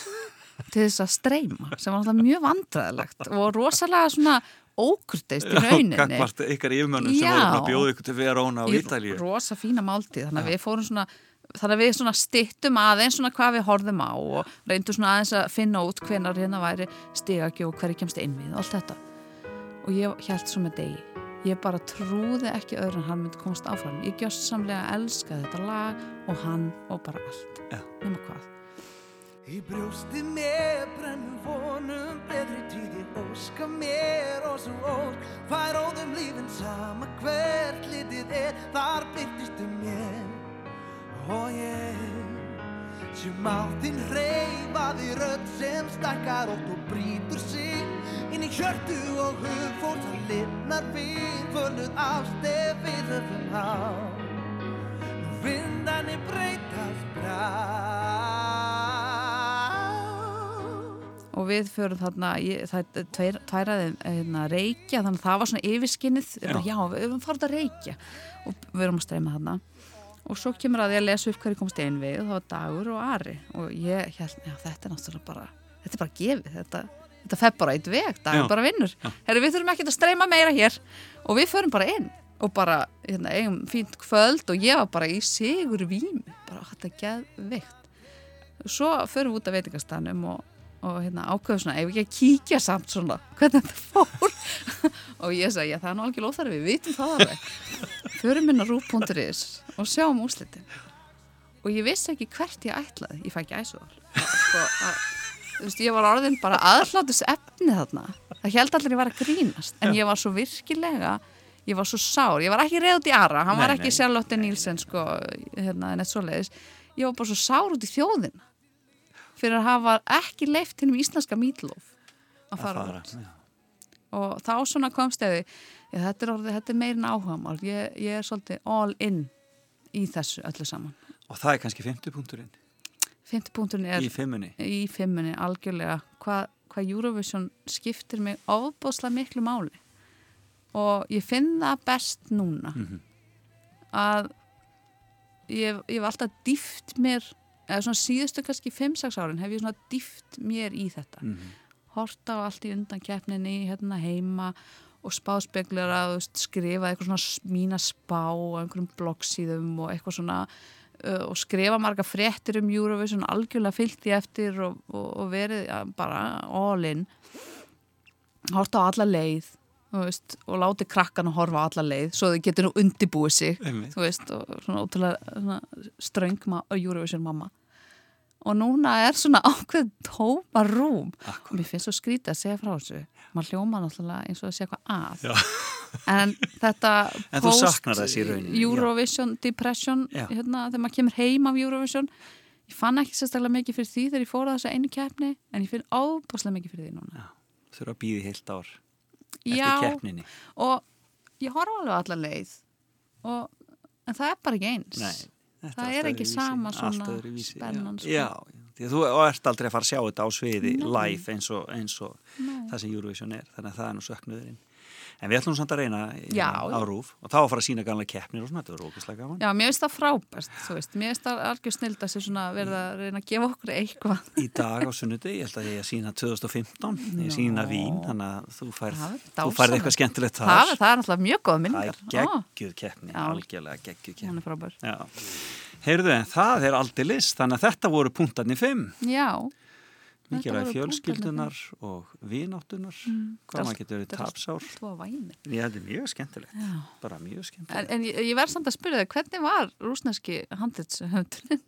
til þess að streyma sem var alltaf mjög vandræðilegt og rosalega svona ókurteist í rauninni. Gagvart ykkar yfirmönnum sem voru að bjóða ykkur til Verona og í Ítalíu. rosa fína máltíð þannig að við fórum svona þannig að við svona stittum aðeins svona hvað við horfðum á og reyndum svona aðeins að finna út hvenar hérna væri stigagjú og hverju kemst inn við og allt þetta. Og ég held svo með degi ég bara trúði ekki öðru en hann myndi komast áfram. Ég gjössamlega elskaði þetta lag og hann og bara allt. Já. nema hvað Í brjósti mér brennum vonum betri tíðir óska mér og svo ósk Hvað róðum lífin sama hvert litið er þar byrtistu mér. Og ég sem á þín reyfaði rödd sem stakkar ótt og brýtur sig inn í hjörtu og hug fólk það lifnar við fölnuð ástef við höfum á Nú vindanir breytast brá og við förum þarna ég, það er tveir, tværaði hérna, reykja þannig að það var svona yfirskinnið. Já, já við höfum farið að reykja. Og við erum að streyma þarna. Og svo kemur að ég að lesa upp hverju komst einn við og það var Dagur og Ari. Og ég held, já þetta er náttúrulega bara þetta er bara gefið, þetta, þetta fer bara eitt veg Dagur Já. bara vinnur, herri við þurfum ekki að streyma meira hér. Og við förum bara inn og bara, hérna, eigum fínt kvöld og ég var bara í sigur vími bara þetta er geðveikt. Svo förum við út af veitingastanum og, og hérna, ákveðum svona, ef ekki að kíkja samt svona, hvernig þetta fór? Og ég sagði, já það er nú algjör óþarfi við vitum það alveg. Förum inn á rúf.is og sjáum úrslitin. Og ég vissi ekki hvert ég ætlaði ég fæ ekki æsuðal sko, þú veist, ég var orðin bara aðhlátus efni þarna. Það held allir ég var að grínast en ég var svo virkilega ég var svo sár, ég var ekki reyð út í Ara hann var Nei, ekki nei. Charlotte Nielsen sko, hérna, neitt svoleiðis. Ég var bara svo sár út í þjóðina fyrir að hafa ekki leift hennum íslenska mítlof að fara út. og þá svona komst eða þetta er, þetta er meirin áhugamál. Ég, ég er svolítið all in í þessu öllu saman. Og það er kannski 50 punkturinn Fymti punkturinn er í fimmunni. í fimmunni algjörlega. Hvað hva Eurovision skiptir mig ofbóðslega miklu máli. Og ég finn það best núna. Að ég, ég hef alltaf dýft mér eða svona síðustu kannski 5-6 árin hef ég svona dýft mér í þetta. Mhm. horta á allt í undan keppninni hérna heima og spáspeglar að skrifa eitthvað svona mína spá á einhverjum bloggsíðum og eitthvað svona uh, og skrifa marga fréttir um Eurovision algjörlega fyllt í eftir og, og, og verið ja, bara all in. Horta á alla leið veist, og láti krakkan að horfa alla leið svo þau getur nú undibúið sig veist, og svona ótrúlega svona ströng Eurovision mamma. Og núna er svona ákveð tóma rúm. Og mér finnst svo skrítið að segja frá þessu. Maður hljóma náttúrulega eins og að segja eitthvað að. En þetta En í rauninni, já. Eurovision depression hérna, þegar maður kemur heim af Eurovision. Ég fann ekki sérstaklega mikið fyrir því þegar ég fór að þessa einu keppni en ég finn ábúslega mikið fyrir því núna. Þurfa að býði heilt ár eftir keppninni. og ég horfa alveg allar leið og, en það er bara ekki eins Nei, Það er ekki sama svona öðruvísi, spennan, Já, sko. já, já því þú ert aldrei að fara að sjá þetta á sviði Nei. live eins og, eins og það sem Eurovision er, þannig að það er nú söknuðurinn. En við ætlum samt að reyna Já, á já. rúf og þá að fara að sína gamla keppnir og svona, þetta verður ógeðslega gaman. Já, mér finnst það frábært, þú veist, mér finnst það algjör snild að sé svona verið að reyna að gefa okkur eitthvað. Í dag á sunnundi, ég held að ég að sína 2015, ég sína Vín, þannig að þú færð, Það færð eitthvað skemmtilegt Það, þar. er- það er náttúrulega mjög góð Það minningar. er geggjuð keppni, Já. algjörlega geggjuð keppni. Hún er frábær. Já. Heyrðu, en það er aldrei list, þannig að þetta voru punktarnir fimm. Já. Mikilvæg fjölskyldunar og vináttunar, hvað maður getur verið er tapsár. Já, þetta er mjög skemmtilegt, Já. bara mjög En, skemmtilegt. en ég, ég verð samt að spyrja þig, hvernig var rúsneski handlitshöndurinn?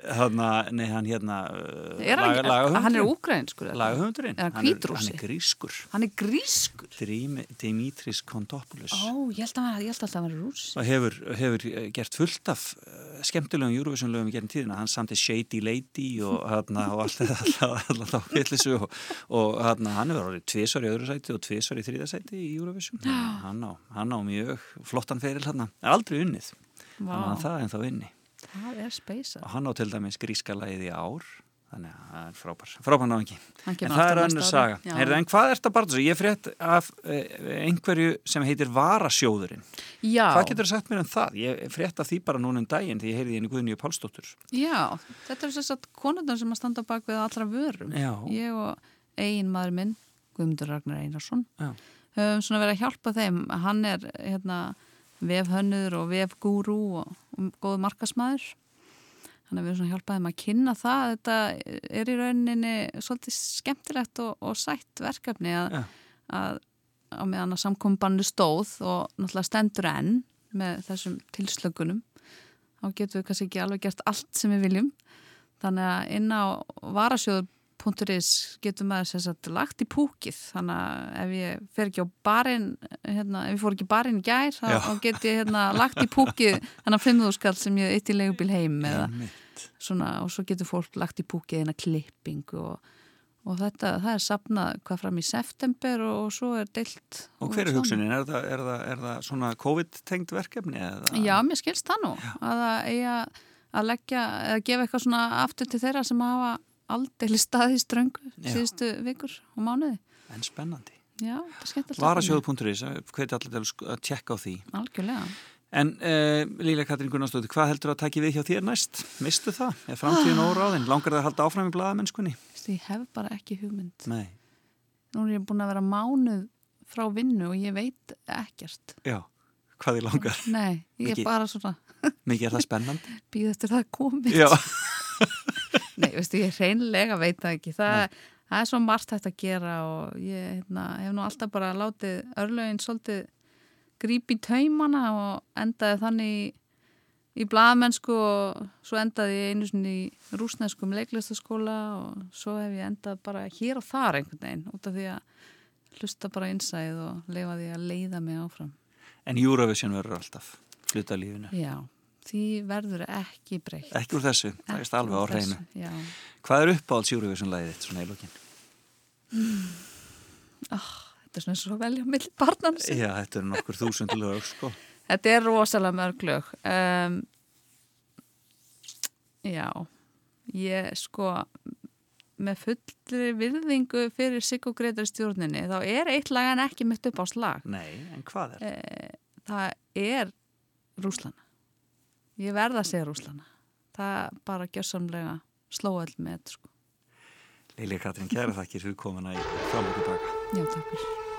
Þannig að, nei, hann hérna, uh, Er hann, laga, hann er úgrænskur? lagahöfundurinn, Er hann hann, er- er grískur, Hann er grískur? Dimi- Dimitris Kontopoulos. Ó, ég held að hann- ég held alltaf að hann var rúss. og hefur, hefur eh, gert fullt af uh, skemmtilegum Eurovision-lögum í gerðin tíðina hann samti Shady Lady og, og allt þetta alltaf fyllisu og, og hana, hann hefur orðið tvisvar í öðru sæti og tvisvar í þriða sæti í Eurovision. Hann á, hann á mjög flottan feril hann, aldrei unnið. Þannig Vá, að það er ennþá er speisa. og hann á til dæmis gríska í ár þannig að það er frábær, frábær náðingi Hann en það er önnur saga. Heyrðu, en hvað er þetta þessu? Ég frétt af eh, einhverju sem heitir Varasjóðurinn Já, hvað getur þú sagt mér um það? Ég frétt af því bara núna um daginn því ég heyrði einu Guðnýju Pálsdóttur já, þetta er þess að konundar sem að standa bak við allra vörum. Já. Ég og eigin maður minn, Guðmundur Ragnar Einarsson, höfum svona verið að hjálpa þeim. Hann er hérna, vefhönnur og vefgúrú og, og góð markasmaður. Þannig að við erum svona hjálpað þeim að kynna það. Þetta er í rauninni svolítið skemmtilegt og, og sætt verkefni að, Já. að á meðan að samkombannu stóð og náttúrulega stendur enn með þessum tilslökunum þá getum við kannski ekki alveg gert allt sem við viljum þannig að inn á varasjóður.is getum maður sagt lagt í púkið þannig að ef ég fer ekki á barinn hérna, ef ég fór ekki barinn í gær þá, Já. þá get ég hérna lagt í púkið þannig að fimmðu skall sem ég eitt í leigubíl heim eða svona og svo getur fólk lagt í púkið eina klipping og, og þetta, það er sapnað hvað fram í september og svo er deilt og hver er hugsunin? Er það, er það, er það svona COVID-tengt verkefni? Eða? Já, mér skilst það nú að það eigi að- að leggja eða gefa eitthvað svona aftur til þeirra sem hafa aldrei staði í ströngu síðustu vikur og mánuði en spennandi Já, það er skemmtilegt Varasjóður.is, hveti allir til að tjekka á því Algjörlega En uh, Líla Katrín Gunnarsdóttir, hvað heldur að taki við hjá þér næst? Mistu það? Er framtíðin óráðin? Langar það að halda áfram í blaðamennskunni? Veistu, Ég hef bara ekki hugmynd Nei. Nú er ég búin að vera mánuð frá vinnu og ég veit ekkert Já, hvað þið langar? Nei, ég Mikið- er bara svona Mikið er það spennandi? býð eftir það komið Já, Nei, veistu, ég hreinlega veit það ekki það, það er svo margt hægt að gera og ég hérna, hef nú alltaf bara látið örlögin svolítið gríp í taumana og endaði þannig í, í blaðmennsku og svo endaði ég einu sinni í rúsneskum leiklistaskóla og svo hef ég endað bara hér og þar einhvern veginn út af því að hlusta bara innsæð og leifa því að leiða mig áfram. en Eurovision verður alltaf hluta af lífinu. Já, því verður ekki breytt. Ekki úr þessu, það er alveg á Ekki hreinu. Hvað er uppáhalds Eurovision lagið þitt svona í lókin? Þetta er svona að velja mill barnan Já, þetta eru nokkur þúsund lög, sko. Þetta er rosalega mörg lög. Um, já, ég sko með fullri virðingu fyrir Siggo Gretar stjórninni þá er eitt lag en ekki mitt upp á slag. Nei, en hvað er? Eh, það er Rúslana. Ég verða að segja Rúslana. Það bara gjörsamlega sló öll með þetta sko. Lilja Katrín, kæra þakkir fyrir komuna í fram og tilbaka. Já, takk fyrir.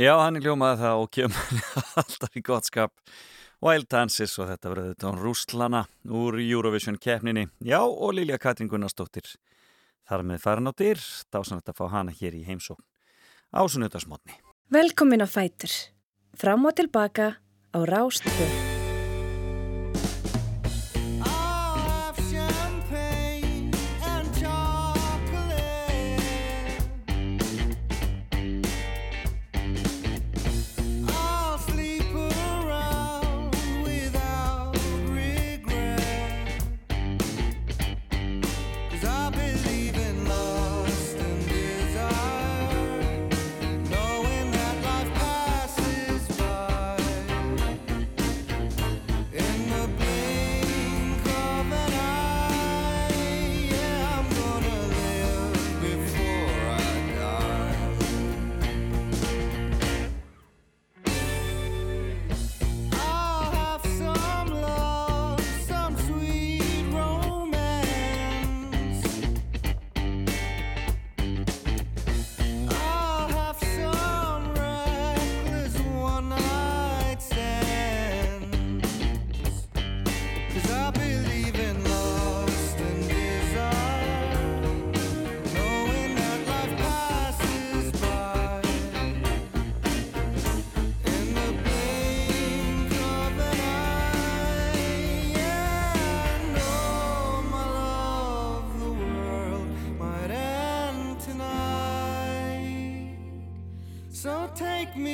Já, hann er ljómaði það og kemur alltaf í gott skap. Wild Dances og þetta verður þetta án Rúslana úr Eurovision keppninni. Já, og Lilja Katrin Gunnarsdóttir. Þar með farin á dyr, dásan þetta að fá hana hér í heimsókn. Ásunutasmotni. Velkomin á Fætur. Fram og tilbaka á Rástöðu.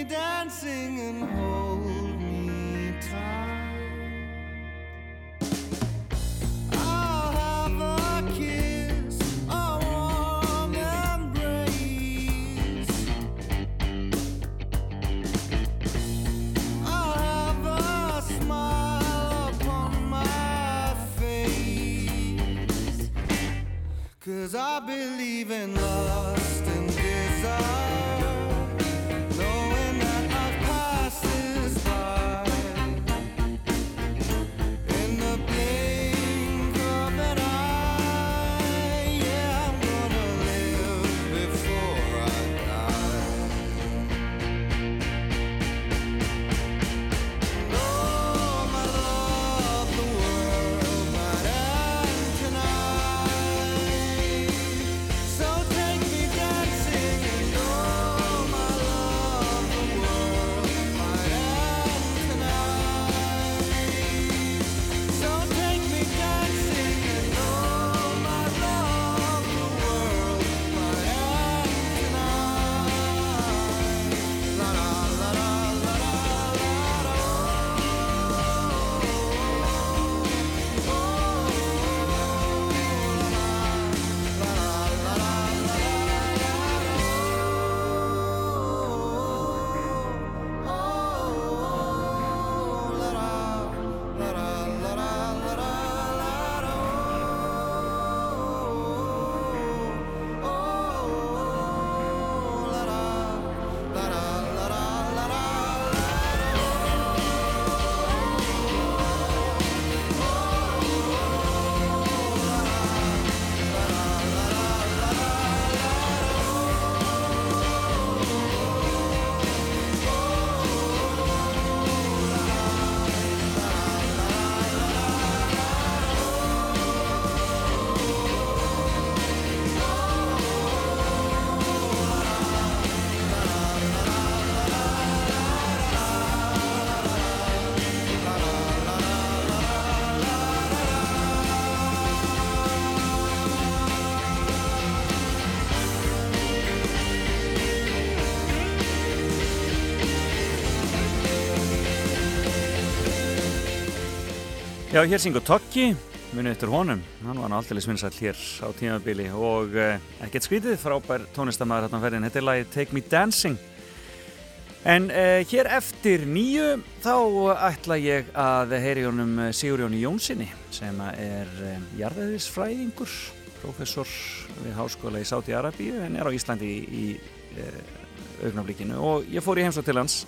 dancing and home. Já, hér syngur Tokki, munið eftir honum, hann var náttúrulega svinnsall hér á tímabili og uh, ekkert skrítið frábær tónistamæður hérna færðin, þetta er lagið Take Me Dancing. En uh, hér eftir nýju þá ætla ég að heyri honum eh, Sigur Jóni Jónssoni sem er um, jarðeðisfræðingur, professor við háskóla í Sáti Arabíu en er á Íslandi í, í uh, augnaflíkinu og ég fór í heimsótt til hans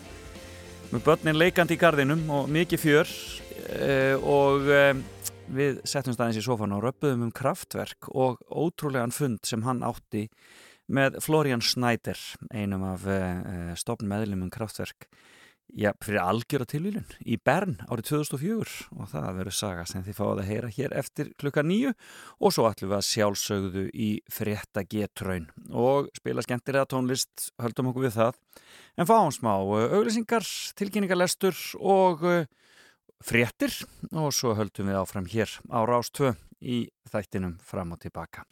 með börnin leikandi í gardinum og mikið fjör og um, við settum staðins í sofan og röppuðum um kraftverk og ótrúlegan fund sem hann átti með Florian Schneider, einum af uh, stopn meðlumum kraftverk já, fyrir algjöra tilvílun í Bern árið 2004 og það verður saga sem þið fáið að heyra hér eftir klukka nýju og svo ætlum við að sjálfsögðu í frétta getraun og spila skemmtilega tónlist, höldum okkur við það. En fáum smá auglýsingar, tilkynningarlestur og fréttir og svo höldum við áfram hér á Rás 2 í þættinum fram og tilbaka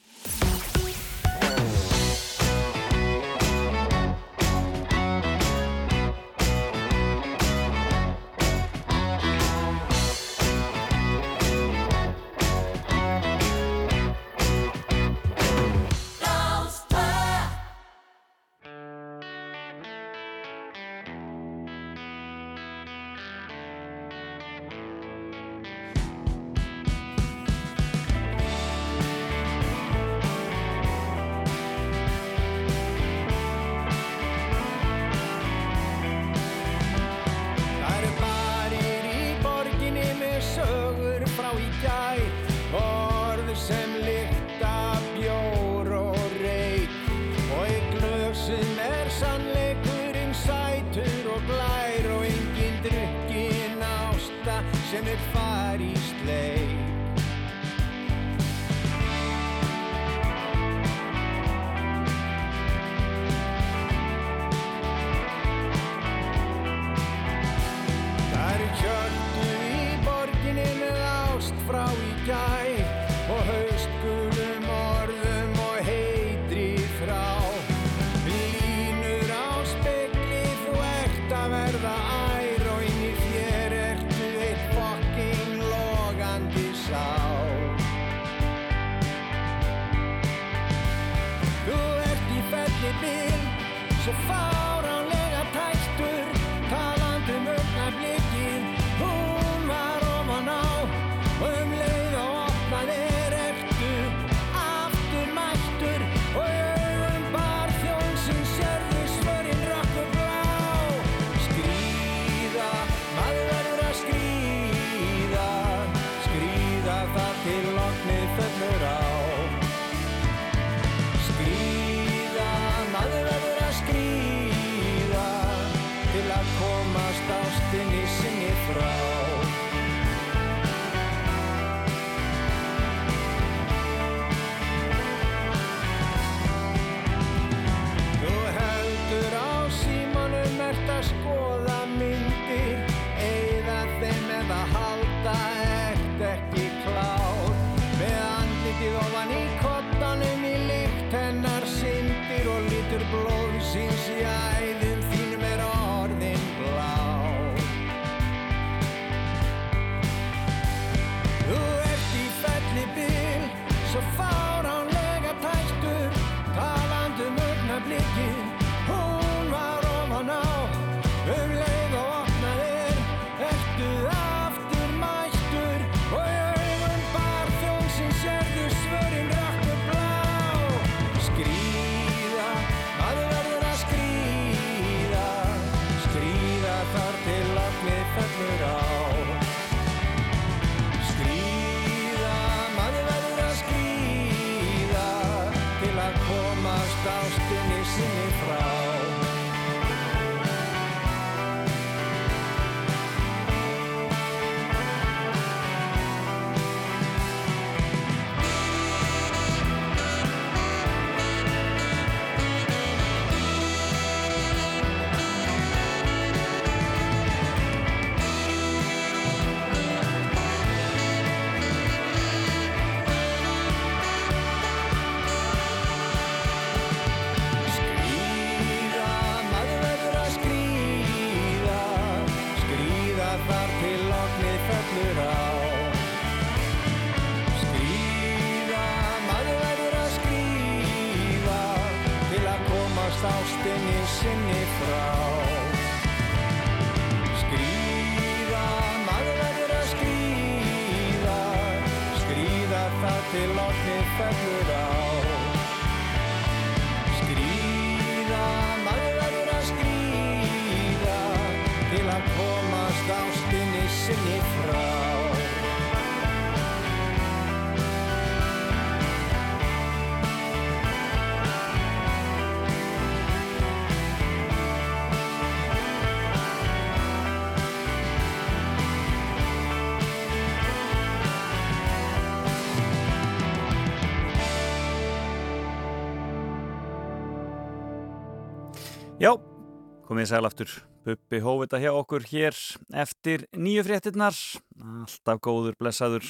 komið sæl aftur. Bubbi hófið þetta hjá okkur hér eftir nýju fréttinnar. Alltaf góður, blessaður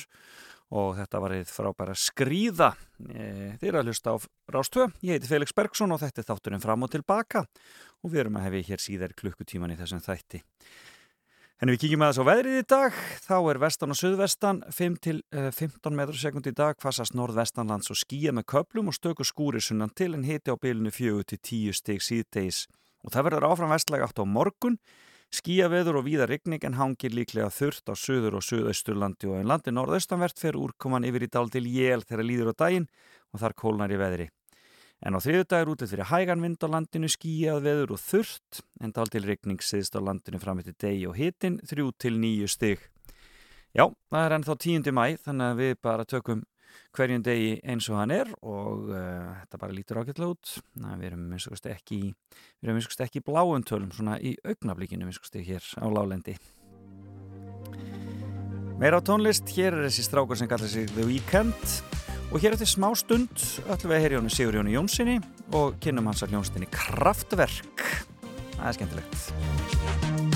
og þetta var eitt frábæra skrýða. E, þið eru að hlusta á Rástvö. Ég heiti Felix Bergsson og þetta er þátturinn fram og tilbaka og við erum að hefja hér síðar klukkutíman í þessum þætti. En við kíkjum að þess á veðrið í dag, þá er vestan og suðvestan 5 til eh, 15 metrur sekund í dag, hvassast norðvestanlands og skýja með köplum og stöku skúri sunnan til en hiti á bylunu 4 til 10 stig síðdeis. Og það verður áfram vestlega átt á morgun, skýja veður og víða rigning en hangir líklega þurft á suður og suðausturlandi og en landi norðaustanvert fer úrkoman yfir í dál til jél þegar líður á daginn og þar kólnar í veðri. En á þriðu dag er útlið fyrir hægan vind á landinu skýjað veður og þurft en dál til rigning siðst á landinu fram eftir degi og hitin 3 til 9 stig. Já, það er ennþá 10. mæ þannig að við bara tökum hverjum degi eins og hann er og uh, þetta bara lítur ágætlega út. Við erum minnst ekki, við erum minnst ekki í bláum tölum svona í augnablíkinu minnst hér á lálendi. Meira á tónlist, hér er þessi strákar sem kallar sig The Weeknd og hér eftir smá stund ætlum við að heyra Jónu Sigur Jónu Jónssoni og kynnum hans að hljónstinni Kraftverk. Það er skemmtilegt.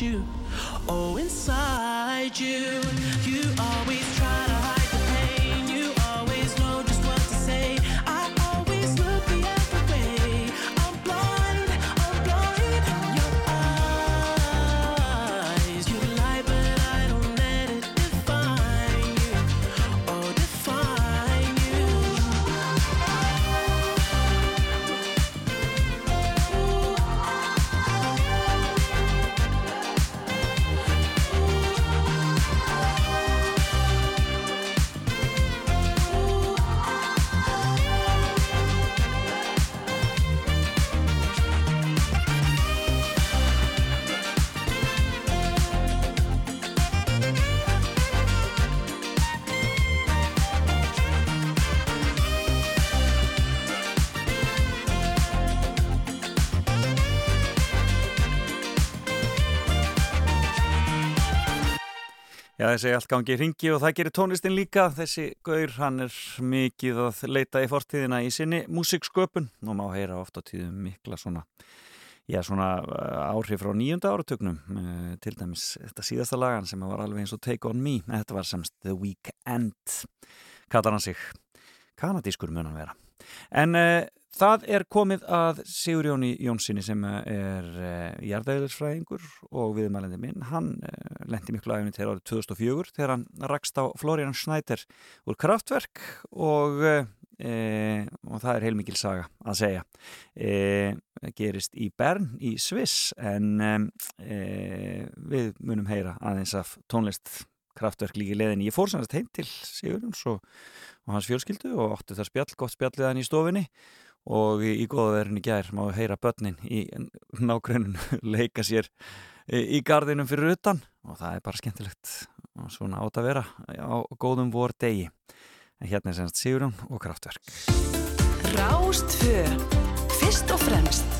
you. Já, þessi allt gangi í ringi og það gerir tónlistin líka. Þessi gaur, hann er mikið að leita í fortíðina í sinni músiksköpun og má heyra ofta tíðum mikla svona, já, svona uh, áhrif frá nýjunda áratögnum. Uh, til dæmis þetta síðasta lagan sem var alveg eins og Take On Me. Þetta var semst The Weekend, kallar hann sig. Kanadískur mun hann vera. En uh, það er komið að Sigurjóni Jónssoni sem er uh, jarðæðilisfræðingur og viðmælandi minn. Hann uh, lendi miklu æfni til árið 2004 þegar hann rakst á Florian Schneider úr kraftverk og, og það er heilmikil saga að segja. Uh, gerist í Bern í Sviss en við munum heyra aðeins af tónlist kraftverk líki leðin. Ég fór sannast heim til Sigurjóns og og hans fjölskyldu og óttu það spjall, gott spjallið hann í stofinni og í, í góðaverðinu gær má við heyra börnin í nágrunum leika sér í gardinum fyrir utan. Og það er bara skemmtilegt og svona átt að vera á góðum vor degi en hérna er semst Sigurðun og Kraftverk. Rástfö Fyrst og fremst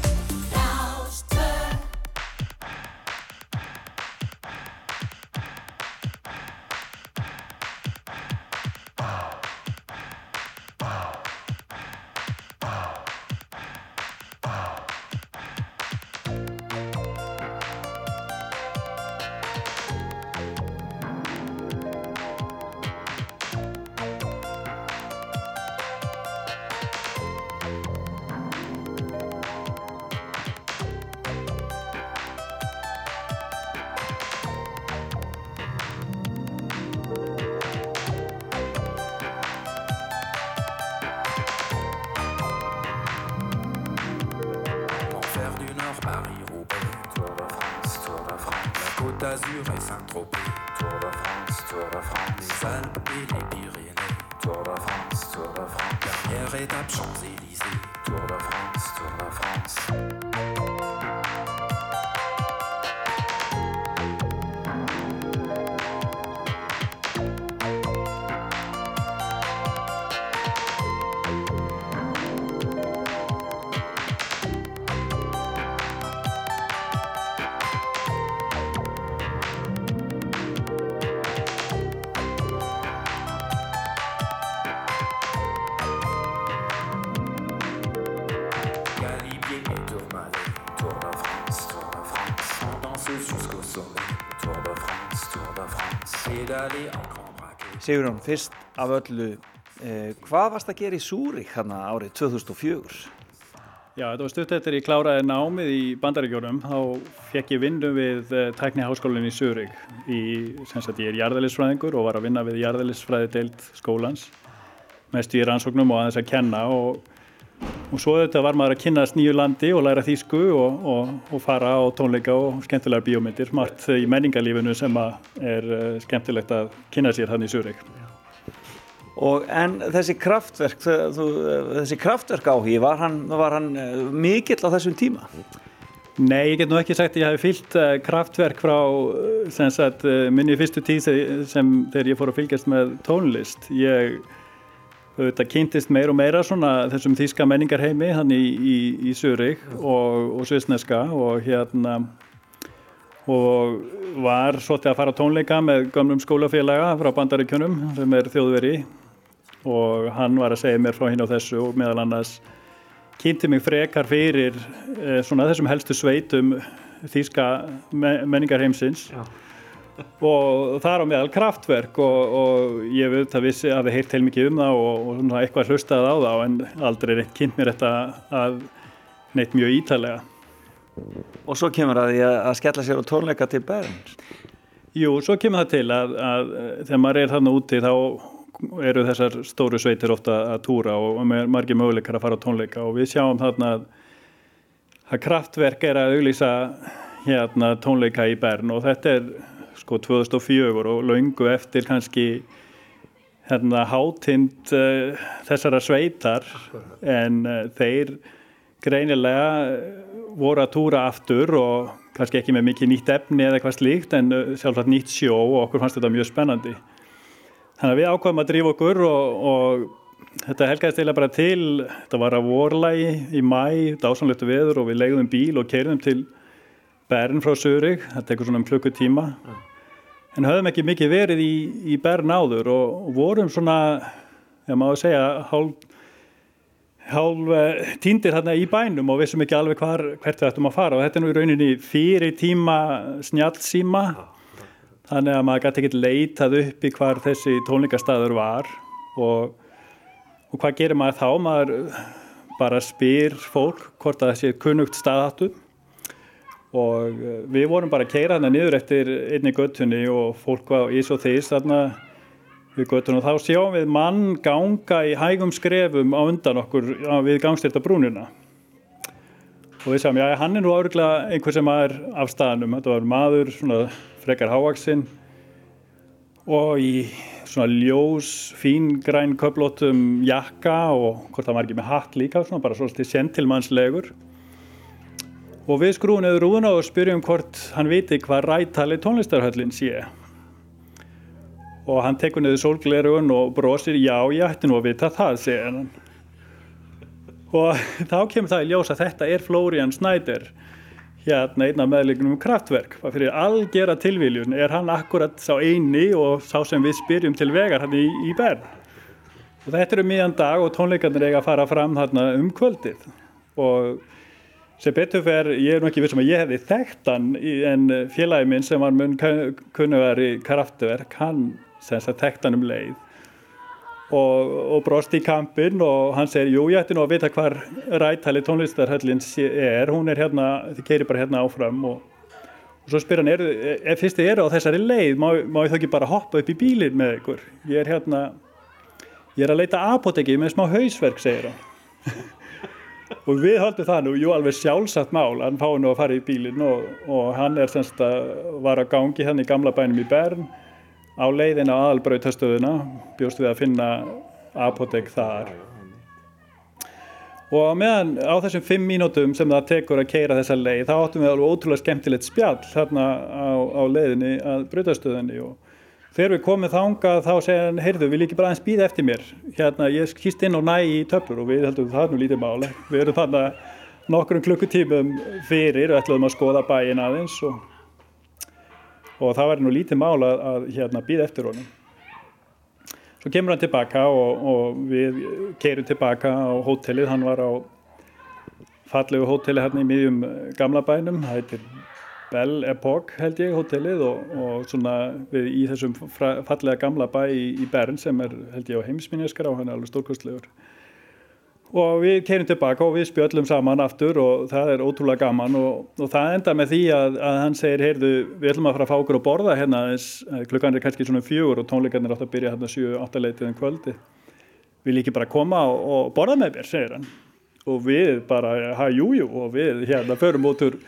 Sigurðun, fyrst af öllu eh, hvað varst að gera í Súrik hann árið 2004? Já, þetta var stutt eftir ég kláraði námið í bandaríkjónum þá fekk ég vinnu við uh, tækni háskólinni í sagt ég er jarðælisfræðingur og var að vinna við jarðælisfræði deild skólans mest í rannsóknum og aðeins að kenna og, og svo þetta var maður að kynast nýju landi og læra þýsku og, og, og fara á tónleika og skemmtilegar bíómyndir margt í menningarlífinu sem er uh, skemmtilegt að kynna sér þannig í Surik Og en þessi kraftverk, þú, þessi kraftverk áhugi, var hann, var hann eh, mikill á þessum tíma? Nei, ég get nú ekki sagt að ég hafi fyllt uh, kraftverk frá sem sagt, minni fyrstu tíð sem þegar ég fór að fylgjast með tónlist. Ég auðvitað kynntist meir og meira svona þessum þýska menningarheimi hann í, í, í Zurich og, og Svisneska og hérna og var svolítið að fara á tónleika með gömlum skólafélaga frá bandaríkjunum sem er þjóðveri og hann var að segja mér frá hinn á þessu og meðal annars kynnti mig frekar fyrir eh, svona þessum helstu sveitum þýska me menningarheimsins. Já. Og það er á meðal kraftverk og, og ég veit að vissi að það heilt heilmikið um það og, og svona eitthvað hlustaði á það en aldrei neitt kynnt mér þetta að neitt mjög ítalega Og svo kemur að því að, skella sér á tónleika til Bern. Jú, svo kemur það til að, að þegar maður er þarna úti þá eru þessar stóru sveitir ofta að túra og margir möguleikar að fara á tónleika og við sjáum þarna að, að kraftverk er að auglýsa hérna tónleika í Bern og þetta er sko 2004 og laungu eftir kannski hérna hátind uh, þessara sveitar en uh, þeir greinilega voru að túra aftur og kannski ekki með mikið nýtt efni eða eitthvað slíkt en sjálfsagt nýtt sjó og okkur fannst þetta mjög spennandi. Þannig að við ákvæmum að drífa okkur og, og þetta helgaðist eða bara til, þetta var að vorlægi í mæ, dásanlöftu veður og við legðum bíl og keirðum til Bern frá Sörig, er eitthvað svona um klukkutíma. En höfum ekki mikið verið í, í Bern áður og, vorum svona, ég má að segja, hálf, hálf eh, týndir hérna í bænum og vissum ekki alveg hvar, hvert við ættum að fara. Og þetta er nú í rauninni fyrir tíma snjallsíma. Þannig að maður gæti ekkert leitað upp í hvar þessi tónleikastaður var. Og, og hvað gerir maður þá? Maður bara spyr fólk hvort að það sé kunnugt staðhattum og eh, við vorum bara að keira þarna niður eftir einni göttunni og fólk var ís og þís þarna við göttunum og þá sjáum við mann ganga í hægum skrefum á undan okkur við gangstyrta brúnina og við sjáum, já, hann er nú áruglega einhver sem er af staðnum, þetta var maður svona frekar hávaksinn og í svona ljós, fíngræn köflótum jakka og hvort það var ekki með hatt líka, svona bara svolítið sentilmannslegur og við skrúum eða rúðuna og spyrjum hvort hann viti hvað rættali tónlistarhöllin sé. Og hann tekur niður sólglerugun og brosir já, ég ætti nú að vita það, segir hann. Og þá kemur það í ljós að þetta er Florian Snyder hérna einn af meðleikunum um kraftverk og fyrir algjera tilviljun er hann akkurat sá eini og sá sem við spyrjum til vegar hann í, í Bern. Og þetta er um miðan dag og tónleikarnir eiga að fara fram þarna um kvöldið. Og sem betur fer, ég er nú ekki vissum að ég hefði þekkt hann í- en félagi minn sem var mun kunnugar í kraftverk hann sem sagt þekkt hann um leið og, og brost í kampinn og hann segir, jú, ég ætti nú að vita hvar rættali tónlistarhöllin sé- er, hún er hérna, þið keiri bara hérna áfram og, og svo spyr hann, er, er fyrst þið eru á þessari leið, má, má ég þá ekki bara hoppa upp í bílinn með ykkur? Ég er hérna, ég er að leita apoteki með smá hausverk, segir hann. Og við höldum það nú, jú, alveg sjálfsagt mál, hann fái nú að fara í bílinn og, og hann er semst að var að gangi hann í gamla bænum í Bern á leiðin á aðalbrautastöðuna bjóst við að finna apotek þar. Og meðan á þessum fimm mínútum sem það tekur að keira þessa leið þá áttum við alveg ótrúlega skemmtilegt spjall þarna á, á leiðinni að brautastöðunni og þegar við komum þangað þá segja hann, heyrðu, vil ekki bara aðeins býða eftir mér? Hérna, ég kýst inn og næ í töflur og við heldum það er nú lítið máli við erum þarna nokkrum klukkutímum fyrir og ætlaðum að skoða bæin aðeins og og það var nú lítið mál að, að hérna, býða eftir honum. Svo kemur hann tilbaka og, og við keirum tilbaka á hótelið, hann var á fallegu hótelið hérna í miðjum gamla bænum, það heitir Bell Epoch held ég hótelið og, og svona við í þessum fallega gamla bæ í, í Bern sem er held ég á heimsminjaskar á hann er alveg stórkostlegur. Og við keirum tilbaka og við spjöllum saman aftur og það er ótrúlega gaman og, og það enda með því að, að hann segir heyrðu, við ætlum að fara að fá okkur að borða hérna eh, klukkan er kannski svona fjögur og tónleikarnir átt að byrja hérna 7-8 leitið en kvöldi vil ekki bara koma og, og borða með mér, segir hann. Og við bara, ha, jú, jú. Og við hérna förum út úr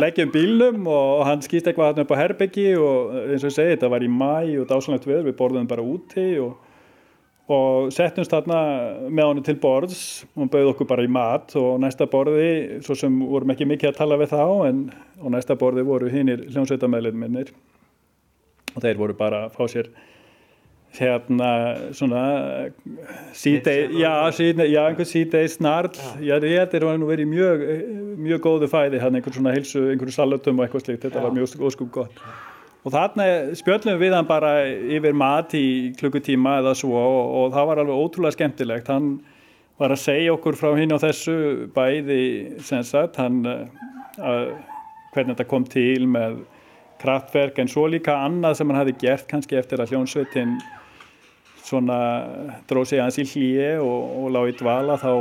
leggjum bílnum og hann skýst eitthvað hérna upp á herbyggi og eins og ég segi, þetta var í mæ og dásanlegt veður, við borðum bara úti og og settumst þarna með honum til borðs. Og bauð okkur bara í mat og næsta borði, svo sem vorum ekki mikið að tala við þá en næsta borði voru hinnir hljómsveitamæðlinn minnir og þeir voru bara að fá sér hérna svona síðdei, já, já, einhver síðdei snarl, já, ég held þeir var nú verið mjög, mjög góðu fæði, hann einhver svona heilsu, einhverju salatum og eitthvað slíkt, þetta var mjög óskum gott. Og þarna spjöllum við hann bara yfir mat í klukkutíma eða svo og, og það var alveg ótrúlega skemmtilegt. Hann var að segja okkur frá hinn á þessu bæði sem sagt hann uh, hvernig þetta kom til með kraftverk en svo líka annað sem hann hafi gert kannski eftir að hljónsveitin svona dróð sig hans í hlýje og, og lág í dvala þá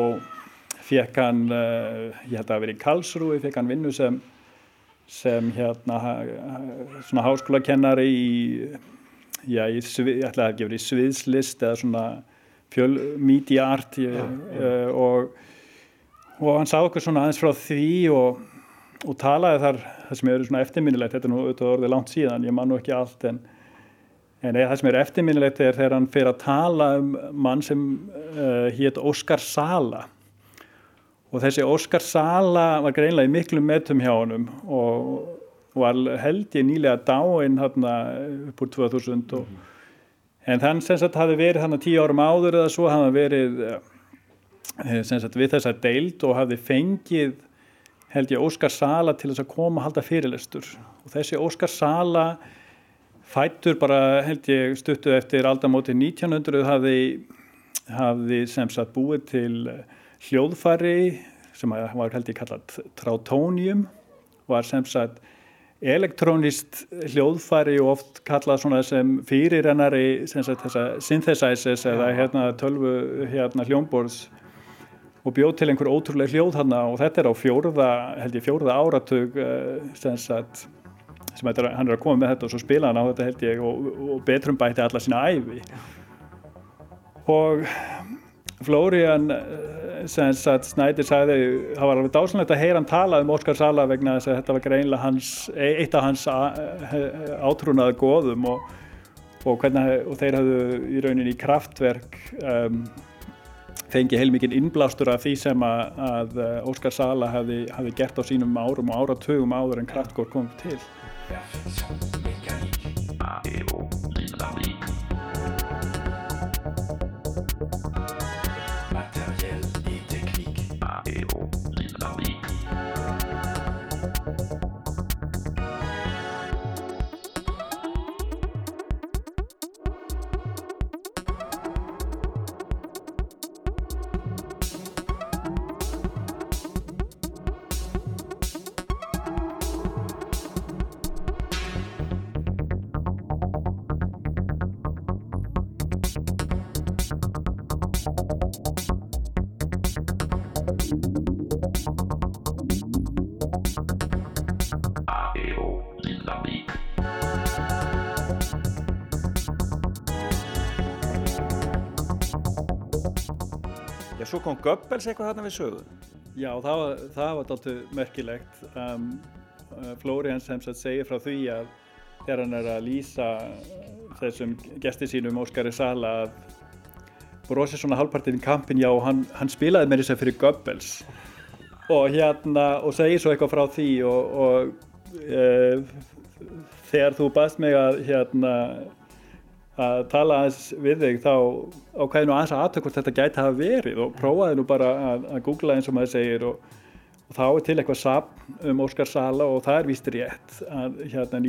fekk hann uh, ég held að það verið í Karlsrúi fekk hann vinnu sem sem hérna svona háskólakennari í já, ég, ég ætla að gefa í sviðslist eða svona fjöl, media art ég, uh, og, og hann sá okkur svona aðeins frá því og, og talaði þar það sem eru svona eftirminnilegt, þetta er nú auðvitað orðið langt síðan, ég man nú ekki allt en, en það sem er eftirminnilegt er þegar hann fer að tala um mann sem uh, hétt Óskar Sala. Og þessi Óskar Sala var greinlega í miklum metum hjá honum og var held ég nýlega dáinn hérna upp úr 2000 og, en þann sem sagt hafi verið hann að tíu árum áður eða svo hafa verið sem sagt við þessa deild og hafi fengið held ég Óskar Sala til þess að koma að halda fyrirlestur. Og þessi Óskar Sala fættur bara held ég stuttu eftir aldamóti 1900 hafði, hafði sem sagt búið til eh, hljóðfæri sem var held ég kallað trautónium var sem sagt elektrónist hljóðfæri og oft kallað svona sem fyrirrennari sem sagt þessa synthesizers eða hérna tölvu hérna hljómborðs og bjóð til einhver ótrúlega hljóð hana og þetta er á fjórða, held ég fjórða áratug uh, sem sagt sem er- hann er að koma með þetta og svo spila hann á þetta held ég og, og betrum bætti alla sína æfi og Flórian eh, sem sagt Snædir sagði það var alveg dásanlegt að heyra hann tala um Óskar Sala vegna þess að þetta var greinlega hans, e- eitt af hans átrúnaði góðum og, og, hvernig, og þeir hafðu í rauninni í kraftverk um, fengi heilmikinn innblástur af því sem að, að eh, Óskar Sala hafði, hafði gert á sínum árum og áratugum áður en kraftkór kom til. perfection mécanique. A, E, O, svo kom Goebbels eitthvað þarna við sögu. Já, það var, það var dálítið merkilegt. Um, uh, Flórian sem sagt segir frá því að þegar hann er að lýsa uh, þessum gesti sínum Óskari Sala að brosið svona halvpartinn kampin, já, hann, hann spilaði með þess að fyrir Goebbels og hérna, og segir svo eitthvað frá því og, og e, þegar þú baðst mig að hérna að tala aðeins við þig þá ákvæði nú aðeins að aðtökk hvort þetta gæti hafa verið og prófaði nú bara að, að googla eins og maður segir og, og þá er til eitthvað sapn um Óskar Sala og það er víst rétt að hérna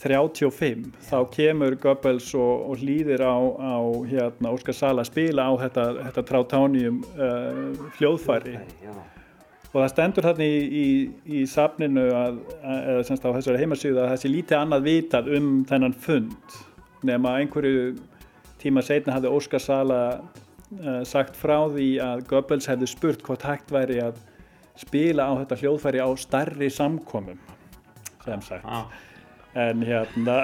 1935 þá kemur Goebbels og, og hlýðir á, á hérna Óskar Sala að spila á þetta, þetta Trautánium uh, hljóðfæri. Og það stendur þarna í, í, í safninu að, að, eða semst á þessari heimasíðu að það sé lítið annað vitað um þennan fund nema einhverju tíma setna hafði Óskar Sala uh, sagt frá því að Goebbels hefði spurt hvort hægt væri að spila á þetta hljóðfæri á starri samkomum sem sagt en hérna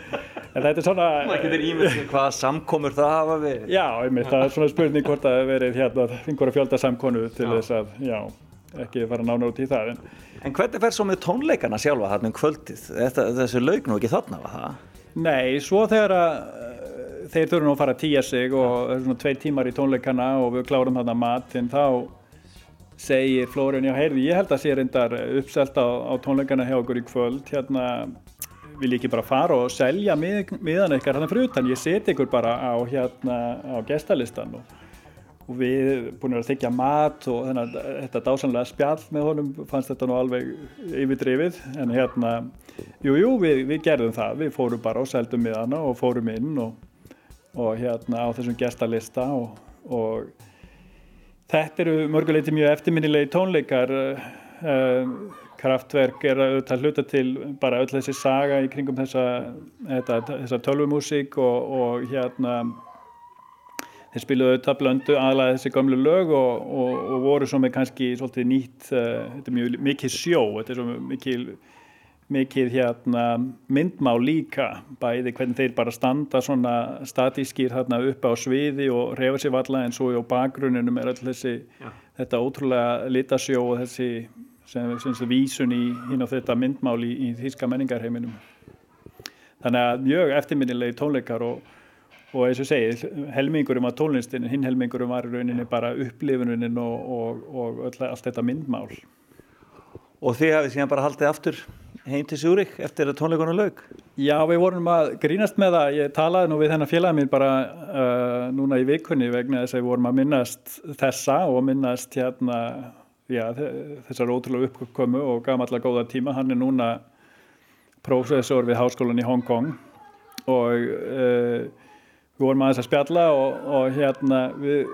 en þetta er svona Það getur ímyndið hvaða samkomur það hafa verið. Já, einmitt, það er svona spurning hvort hefur verið hérna einhverja fjölda samkonu til Já. þess að, já, ekki fara nánar út í það. En, En hvernig fer svo með tónleikana sjálfa þarna um kvöldið? Þetta, þessi laug nú ekki þarna, var það? Nei, svo þegar að uh, þeir þurfum að fara að tíja sig og er svona tvei tímar í tónleikana og við klárum þarna matinn, þá segir Flóriðin, já, heyrði, ég held að sé reyndar uppselt á, á tónleikana hjá okkur í kvöld, hérna vil ég ekki bara fara og selja mið, miðan ykkar hérna fyrir utan, ég seti ykkur bara á hérna á gestalistan og, og við búin að þykja mat og þennan, þetta dásanlega spjall með honum fannst þetta nú alveg yfirdrifið. En hérna, jú, jú, við, við gerðum það, við fórum bara og seldum miðana og fórum inn og, og hérna á þessum gestalista og, og þetta eru mörguleiti mjög eftirminnilegi tónleikar. Uh, kraftverk er auðvitað hluta til bara öll þessi saga í kringum þessa, þetta, þessa tölvumúsík og, og hérna þeir spiluðu auðvitað blöndu aðlæði þessi gömlu lög og, og, og voru svo með kannski svolítið nýtt, uh, þetta er mjög mikið sjó, þetta er svo mikið mikið hérna myndmál líka, bæði hvernig þeir bara standa svona statískir hérna uppi á sviði og reyfa sér valla en svo á bakgrunninum er öll þessi þetta ótrúlega litasjó og þessi sem, sem, sem vísun í hinn á þetta myndmál í, í þýska menningarheiminum. Þannig að mjög eftirminnilegi tónleikar og, og eins og segið, helmingurum af tónlistin hinn helmingurum var í rauninni bara upplifunin og, og, og öll, allt þetta myndmál Og þið hafið síðan bara haldið aftur heim til Sjúrik eftir að tónleikunum laug? Já, við vorum að grínast með það. Ég talaði nú við þennan félag minn bara uh, núna í vikunni vegna þess að við vorum að minnast þessa og minnast hérna, já, þessar ótrúlega uppkomu og gamallega góða tíma. Hann er núna prófessor við háskólan í Hong Kong og uh, við vorum aðeins að spjalla og, og hérna við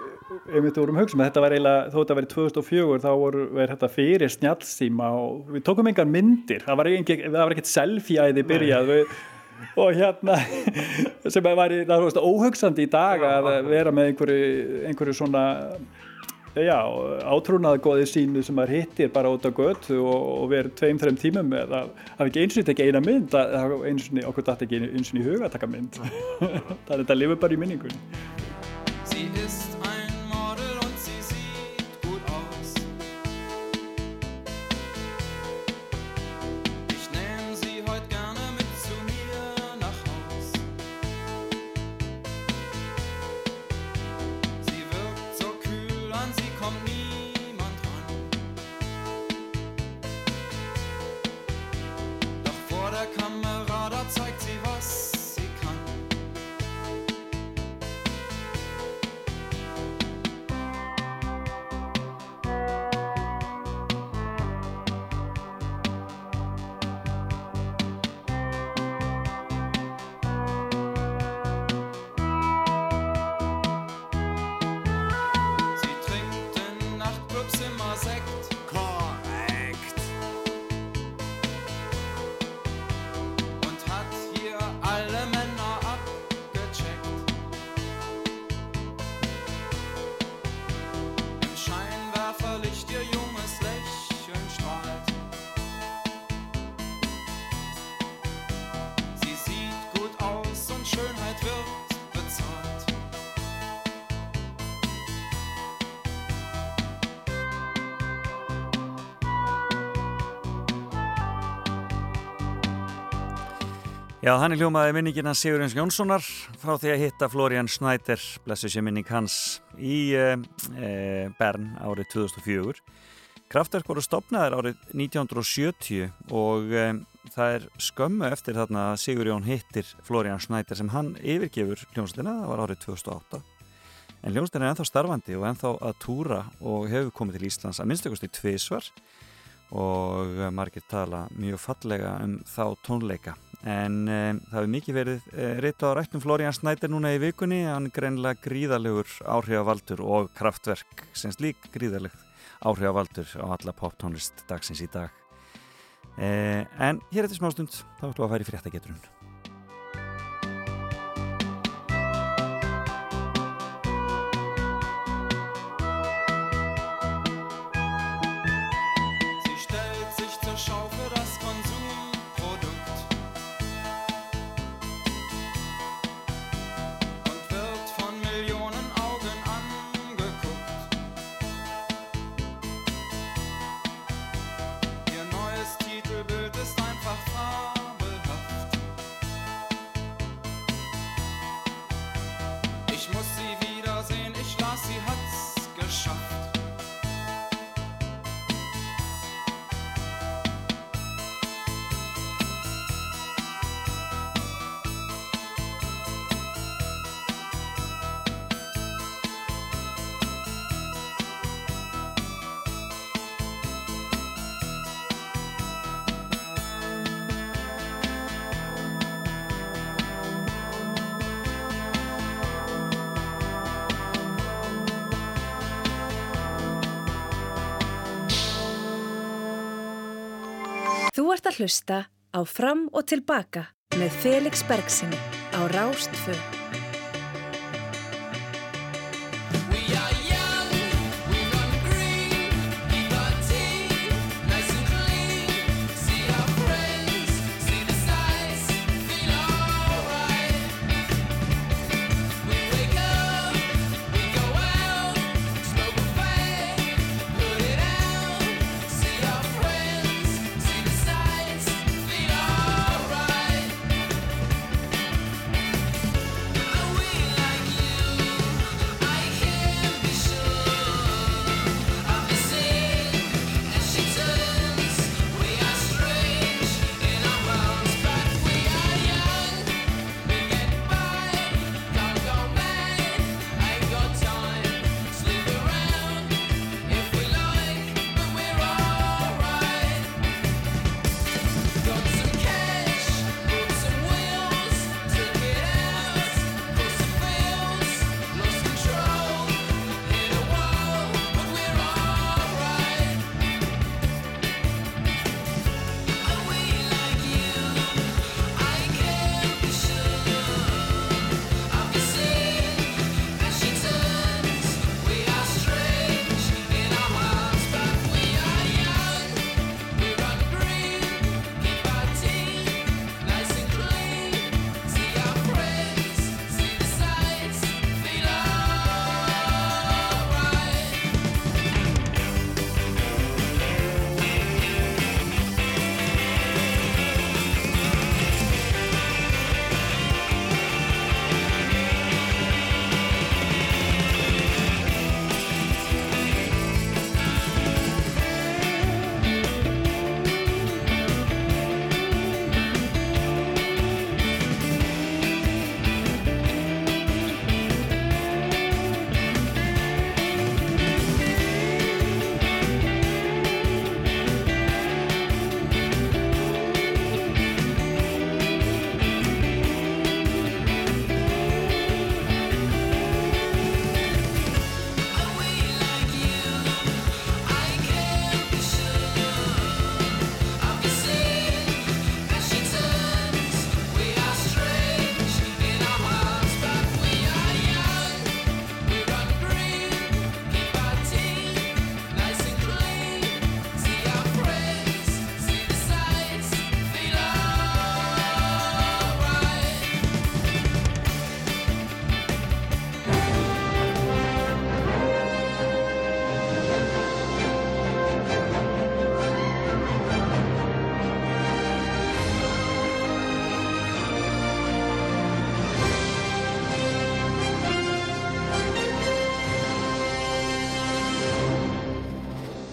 einmitt vorum hugsa með þetta var eiginlega, þó þetta verið 2004 þá voru verið þetta fyrir snjallsíma og við tókum engar myndir. Það var, var ekkert selfie-æði byrjað við, og hérna sem var í, það var óhugsandi í dag að vera með einhverju, einhverju svona já, átrúnaðgóði sínu sem maður hittir bara út á götu og, og verið tveim, þreim tímum með að hafa ekki eins og þetta eina mynd að eins og okkur dætt ekki eins og í huga að taka mynd. Það er þetta lifur bara í minningunni Já, hann er hljómaði minningina Sigurins Jónssonar frá því að hitta Florian Schneider, blessu sér minning hans, í e, e, Bern árið 2004. Kraftverk voru stopnaðir árið 1970 og e, það er skömmu eftir þarna að Sigurjón hittir Florian Schneider sem hann yfirgefur hljómsdina, það var árið 2008. En hljómsdina er ennþá starfandi og ennþá að túra og hefur komið til Íslands að minnstakosti tvísvar og margir tala mjög fallega um þá tónleika en um, það hefur mikið verið uh, reyta á rættum Florian Snæder núna í vikunni. Hann er greinlega gríðalegur áhrifavaldur og kraftverk sem slík gríðaleg áhrifavaldur á alla poptónlist dagsins í dag. Uh, en hér eftir smástund þá ætlum við að færi fréttageturinn hlusta á Fram og Tilbaka með Felix Bergsinni á Rástfö.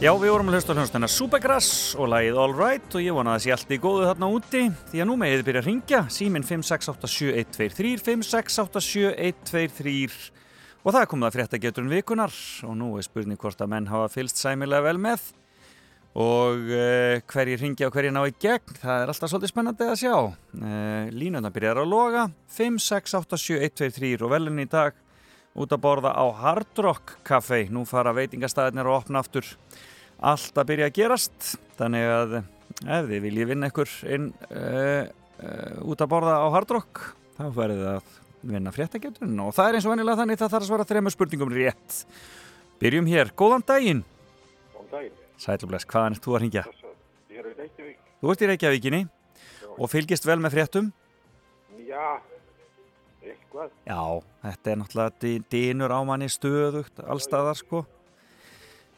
Já, við vorum að hlusta á hljóðstöðina Supergrass og lagið All Right og ég vona að það sé allt í góðu þarna úti. Því að nú megið þið byrja að ringja síminn 5687123 5687123 og það er komið að frétta geturinn vikunar og nú er spurning hvort að menn hafa fylst sæmilega vel með. Og uh, hverjir ringja og hverjir ná í gegn það er alltaf svolítið spennandi að sjá. Uh, línuna byrjar að loga. 5687123 og velin í dag út að borða á Hard Rock Café. Nú fara veitingastæðinir að opna aftur allt að byrja að gerast. Þannig að ef þið viljið vinna ykkur inn uh, uh, út að borða á Hard Rock, þá verðið þið að vinna fréttageturinn og það er eins og vennilega þannig það þarf að svara þremur spurningum rétt. Byrjum hér. Góðan daginn. Góðan daginn. Sælubles, hvaðan ert þú að ringja? Ég er í Reykjavík. Þú ert í Reykjavíkinni og fylgist vel með fréttum. Já, eitthvað. Já, þetta er náttúrulega dý- dynur á manni stöðugt allstaðar sko.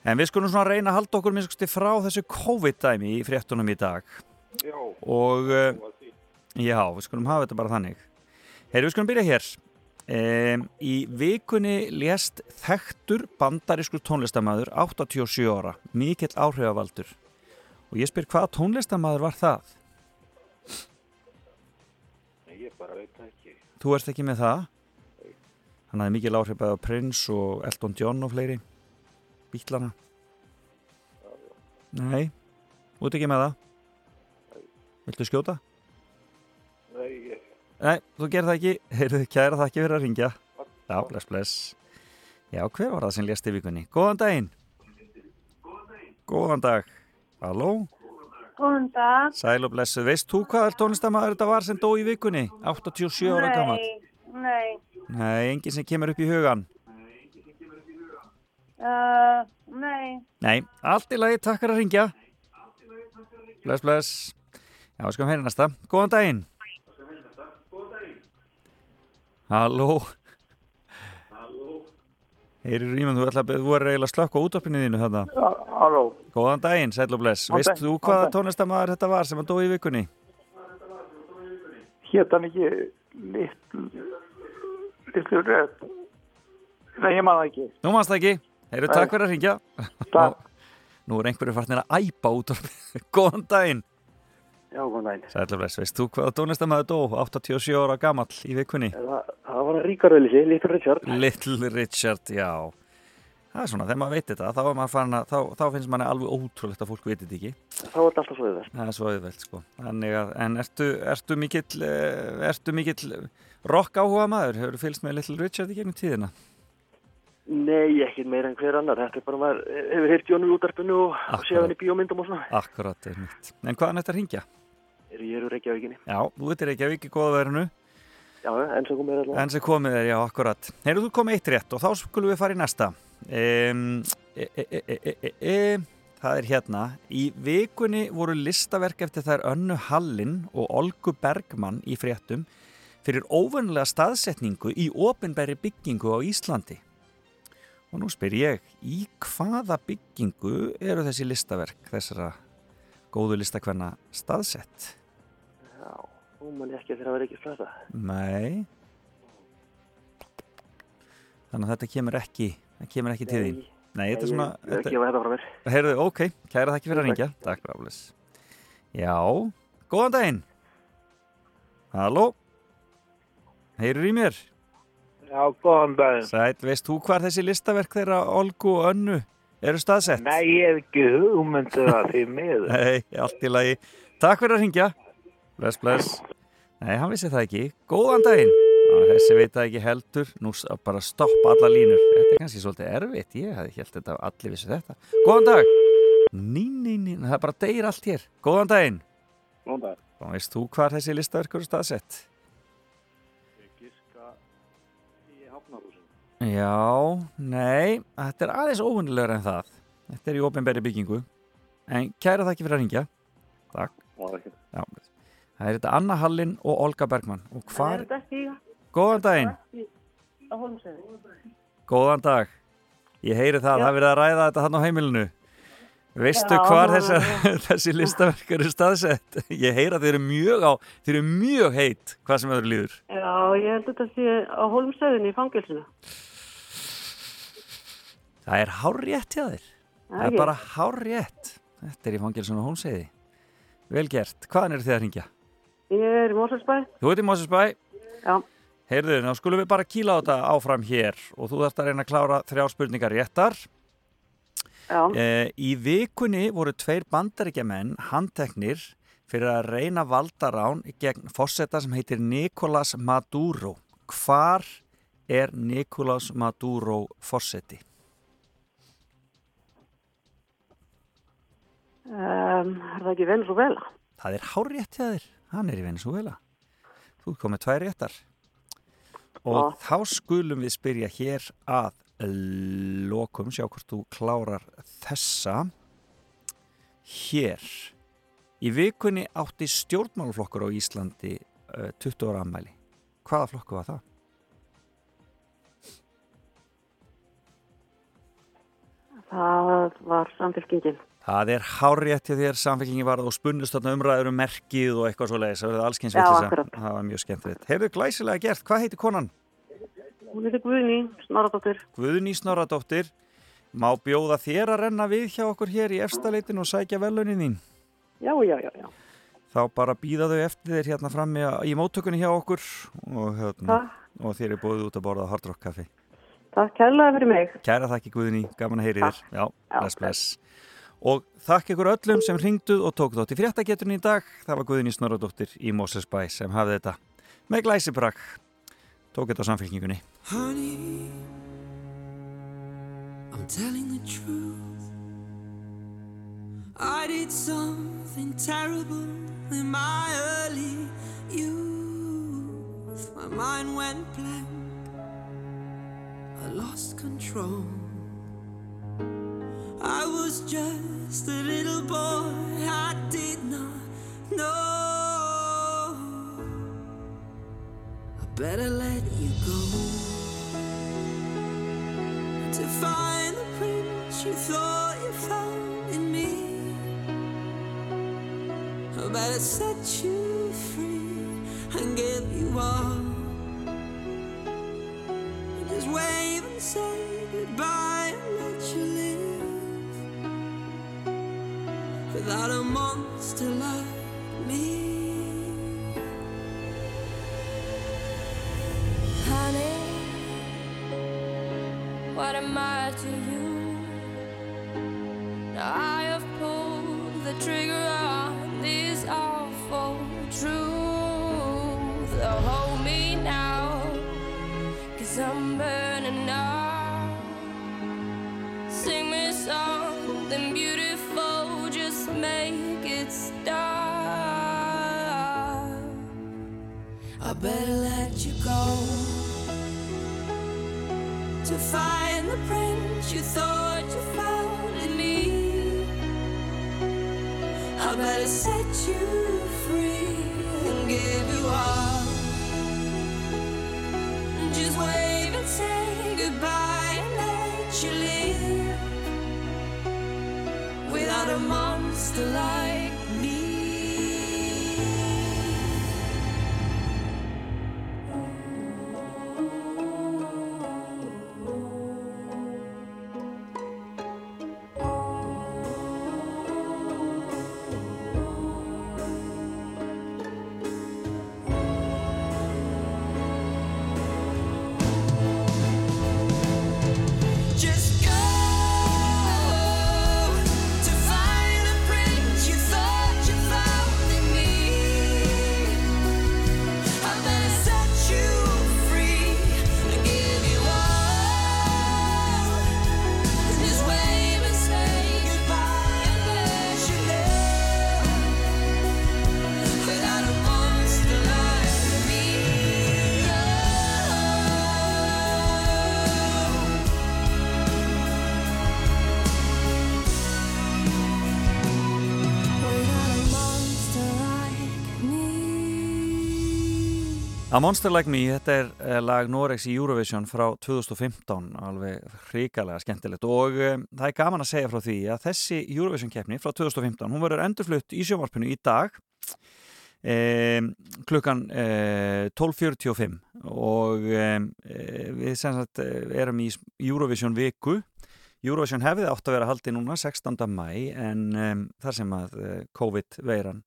En við skulum svona reyna að halda okkur minnst frá þessu COVID-dæmi í fréttunum í dag. Já. Og uh, já, við skulum hafa þetta bara þannig. Heyri, við skulum byrja hér. Um, í vikunni lést þekktur bandarískur tónlistamæður 87 ára, mikill áhrifavaldur. Og ég spyr hvaða tónlistamæður var það? Nei, ég bara veit ekki. Þú ert ekki með það? Hann hafði mikil áhrif bæði á Prince og Elton John og fleiri bítlana. Nei, ert ekki með það? Viltu skjóta? Nei, ég... Nei, þú gerð það ekki. Heyrðu, kæra það ekki fyrir að ringja. Já, bless, bless. Já, hver var það sem lést í vikunni? Góðan daginn. Góðan dag. Halló? Góðan dag. Sæl og blessu. Veist þú hvað tónlistamæður þetta var sem dó í vikunni? 87 ára gammal. Nei, nei. Nei, enginn sem kemur upp í hugan. Uh, nei. Nei, allt í lagi, takk fyrir að ringja. Bless, bless. Já, við skulum heyra næsta. Góðan daginn. Halló. Heyrir Ríman, þú ætla að þú er eiginlega slökk á útvarpinu þínu þarna. Halló. Góðan daginn, sæl og bless. Veist þú hvaða tónlistamæður þetta var sem að dói í vikunni? Hét hann ekki litlu, litlu röð? Nei, ég maður ekki. Nú mannst það ekki. Heyrðu, takk fyrir að ringja. Takk. Nú er einhverju farnir að æpa útvarpinu. Góðan daginn. Já, góðan daginn. Sæl og bless. Veist þú hvaða tónlistamæður dó 87 ára gamall í vikunni? Það, það var Ríkar Ölisi, Little Richard. Little Richard, já. Það er svona, þegar maður veit þetta, þá, er að, þá, þá finnst manni alveg ótrúlegt að fólk veit þetta ekki. Þá var þetta alltaf svo yfir. Það er svo auðvelt, sko. Að, en ertu, ertu mikill, eh, mikill rock áhuga maður? Hefur fylgst með Little Richard í gegnum tíðina? Nei, ekki meira en hver annar. Þetta er bara maður hefur heyrt Jónu í útarpinu og, séð hann í bíómyndum og svona. Akkurat, er mitt. En hvaðan þetta ringja? Er ég eru Reykjavíkinni. Já, þú veitir við ekki góða verinu. Já, en svo komið þér En sem komið er, já, akkurat. Heyrðu, þú komið eitt rétt og þá skulum við fara í næsta. Um, e, e, e, það er hérna. Í vikunni voru listaverk eftir þær Önnu Hallin og Olgu Bergmann í fréttum fyrir óvennilega staðsetningu í opinbæri byggingu á Íslandi. Og nú spyr ég, í hvaða byggingu eru þessi listaverk þessara góðu listakvenna staðsett? Já, nú mann ég ekki þegar að vera ekki fræða. Nei. Þannig að þetta kemur ekki það kemur ekki til þín. Nei, þetta er svona Ég er að gefa þetta frá mér. Heyrðu, ok, kæra þakki fyrir að ringja Takk, Ráflis Já, góðan daginn. Halló? Heyrur í mér Já, góðan daginn. Sæll, veist þú hvar þessi listaverk þeirra Olgu og Önnu eru staðsett? Nei, ég hef ekki hugmyndu það því miður. Nei, allt í lagi. Takk fyrir að ringja Bless, bless. Nei, hann vissi það ekki. Góðan daginn. Á, Þessi veit það ekki heldur. Nú bara stoppa alla línur. Þetta er kannski svolítið erfitt. Ég hefði held þetta allir vissi þetta. Góðan dag. Ný, ný, ný. Það er bara deyr allt hér. Góðan daginn. Góðan dag. Og veist þú hvar þessi listaverk eru staðsett? Já, nei Þetta er aðeins óvunnilegur en það. Þetta er í opinberi byggingu. En kæra þakki fyrir að ringja Takk. Já, það er þetta Anna Hallin og Olga Bergmann. Og hvar, góðan daginn. Góðan dag. Ég heyri það, Já. það er verið að ræða þetta hann á heimilinu veistu hvar þessar, þessi listaverk eru staðsett ég heyri að þeir eru mjög á þeir eru mjög heitt, hvað sem öðru líður Já, ég held að þetta sé á Holmsöðunni í fangilsinu. það er hár rétt hjá þér Það er bara hár rétt. Þetta er í fangilsinu Hómseiði. Vel gert. Hvaðan eru þið að ringja? Ég er í Móselsbæ. Þú ert í Mósesbæ. Já. Heyrðu, þá skulum við bara kýla á þetta áfram hér og þú þarft að reyna að klára þrjá spurningar réttar. Eh, í vikunni voru tveir bandaríkjamenn handteknir fyrir að reyna valdarán gegn fósetta sem heitir Nicolás Maduro. Hvar er Nicolás Maduro fósetti? Um, er það ekki Venezuela? Það er hárrétt hjá þér. Hann er í Venezuela. Þú komið tvær réttar. Og þá skulum við spyrja hér að lokum, sjá hvort þú klárar þessa. Hér. Í vikunni átti stjórnmálflokkur á Íslandi uh, 20 ára ammæli. Hvaða flokku var það? Það var samfélkingin. Það er hárrétt hjá þér samfélkingi varð og spunnust þarna umræður um merkið og eitthvað svo leiðis. Það Já, vitleysa. akkurat. Það var mjög skemmtilegt. Heyrðu glæsilega gert. Hvað heitir konan? Hún heitir Guðný Snoradóttir. Guðný Snorradóttir. Má bjóða þér að renna við hjá okkur hér í efstaleitin og sækja velunin þín. Já, já, já, já. Þá bara býða þau eftir þér hérna frammi í móttökunni hjá okkur og, hérna, og þér er búið út að borða Hard Rock Café. Takk kærlega fyrir mig. Kæra þakki Guðný, gaman að heyri þér. Já, bless, bless. Og þakk ykkur öllum sem ringduð og tók þátt í fréttageturinn í dag. Það var Guðný Snorradóttir í Mosesbæ sem hafði þetta með glæsibrak. Tók þetta á samfélkingunni. Honey, I'm telling the truth. I did something terrible in my early youth. My mind went blank. I lost control. I was just a little boy. I did not know. Better let you go to find the prince you thought you found in me. I better set you free and give you all. Just wave and say goodbye and let you live without a monster like me. What am I to you? Now I have pulled the trigger on this awful truth. Oh, hold me now, cause I'm burning now. Sing me something beautiful, just make it stop. I better let you go to find the prince you thought you found in me. I better set you free and give you all. Just wave and say goodbye and let you live without a monster like A Monster Like Me, þetta er eh, lag Norex í Eurovision frá 2015, alveg hrikalega skemmtilegt og um, það er gaman að segja frá því að þessi Eurovision keppni frá 2015, hún verður endurflutt í sjónvarpinu í dag um, klukkan um, 12.45 og við sem sagt erum í Eurovision viku Eurovision hefði átt að vera haldið núna 16. mæ en þar sem að COVID-veiran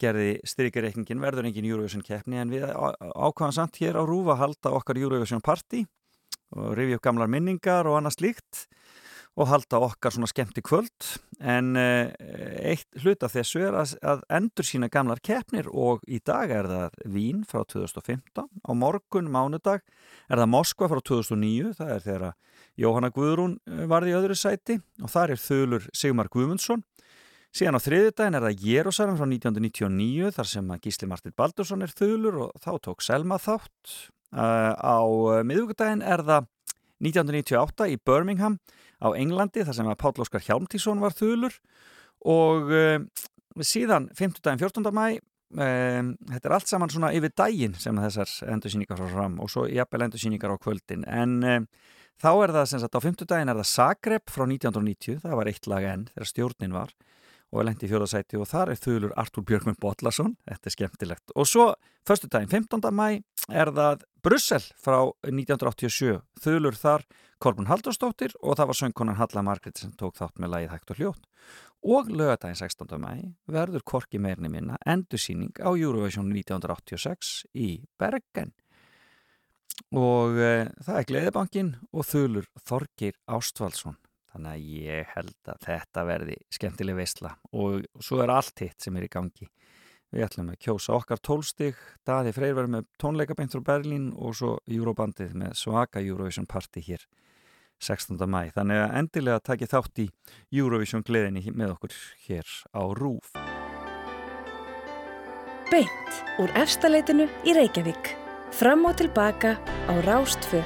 gerði styrkireikningin verður engin Eurovision keppni en við á- ákvaðum samt hér á Rúfa halda okkar Eurovision party og rifja upp gamlar minningar og annað slíkt og halda okkar svona skemmti kvöld. En uh, eitt hlut af þessu er að, að endur sína gamlar keppnir og í dag er það Vín frá 2015 á morgun mánudag er það Moskva frá 2009 það er þegar Jóhanna Guðrún eh, varði í öðru sæti og þar er þölur Sigmar Guðmundsson síðan á þriðudaginn er það Jérúsalem frá 1999 þar sem Gísli Martin Baldursson er þölur og þá tók Selma þátt uh, á miðugudaginn er það 1998 í Birmingham á Englandi þar sem Páll Óskar Hjálmtísson var þulur og uh, síðan 5. daginn 14. mæ um, þetta er allt saman svona yfir daginn sem þessar endursýningar frá fram og svo jafnvel endursýningar á kvöldin en um, þá er það sem sagt á 5. daginn er það Zagreb frá 1990 það var eitt lag enn þegar stjórnin var og er lengt í fjóðasæti og þar er þulur Artúr Björgmund Bollason, þetta er skemmtilegt og svo, förstu daginn 15. mæ er það Brussel frá 1987, þulur þar Kolbrun Halldórsdóttir og það var söngkonan Halla Margrét sem tók þátt með lagið hægt og hljótt og lögadaginn 16. mæ verður korki meirni minna endursýning á Eurovision 1986 í Bergen og uh, það er Gleðibankin og þulur Þorgir Ástvaldsson þannig að ég held að þetta verði skemmtileg veisla og svo er allt hitt sem er í gangi við ætlum að kjósa okkar tólstig Daði Freyr verður með tónleikabeint frá Berlín og svo Eurobandið með svaka Eurovision Party hér 16. mæ, þannig að endilega takið þátt í Eurovision gleðinni með okkur hér á RÚF Beint úr efstaleitinu í Reykjavík. Fram og tilbaka á Rástfö.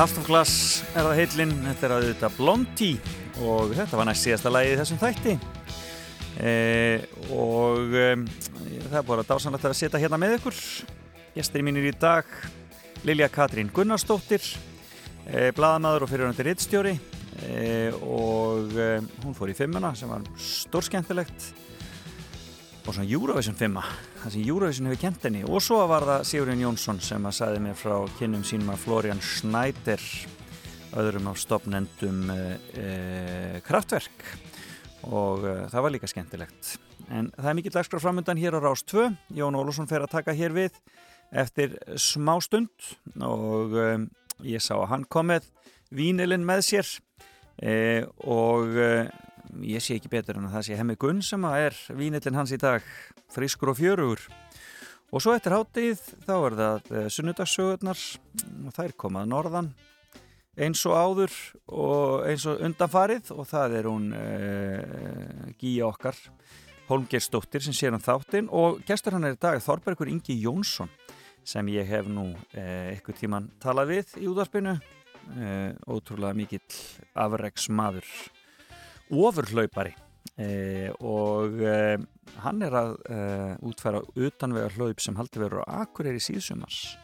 Half of Glass er það heillin, þetta er að þetta Blondie og þetta var næst síðasta lagi í þessum þætti. E, og e, það er bara dásanlegt að setja hérna með ykkur. Gestir mínir í dag Lilja Katrín Gunnarsdóttir e, bladamaður og fyrirhandi rittstjóri e, og hún fór í fimmuna sem var stórskemmtilegt og svona Eurovision 5 það sem Eurovision hefur kent henni. Og svo var það Sigurinn Jónsson sem að sagði mér frá kynnum sínum að Florian Schneider öðrum af stopnendum e, e, kraftverk og e, það var líka skemmtilegt. En það er mikill dagskraf framöndan hér á Rás 2 Jón Ólússon fer að taka hér við eftir smá stund. Og ég sá að hann kom með vínilinn með sér. Og ég sé ekki betur en að það sé hemmi Gunn sem að er vínillin hans í dag frískur og fjörugur. Og svo eftir hátíð þá er það uh, sunnudagsögurnar og þær komað norðan. Eins og áður og eins og undanfarið og það er hún uh, Gíja okkar Holmgersdóttir sem sér hann þáttinn og gestur hann er í dag Þorbergur Ingi Jónsson sem ég hef nú uh, ykkur tíman talað við í útvarpinu. Ótrúlega mikill afreiksmaður ofurhlaupari. Eh, og eh, hann er að eh, útfæra utanvega hlaup sem haldi verður á Akureyri síðsumars.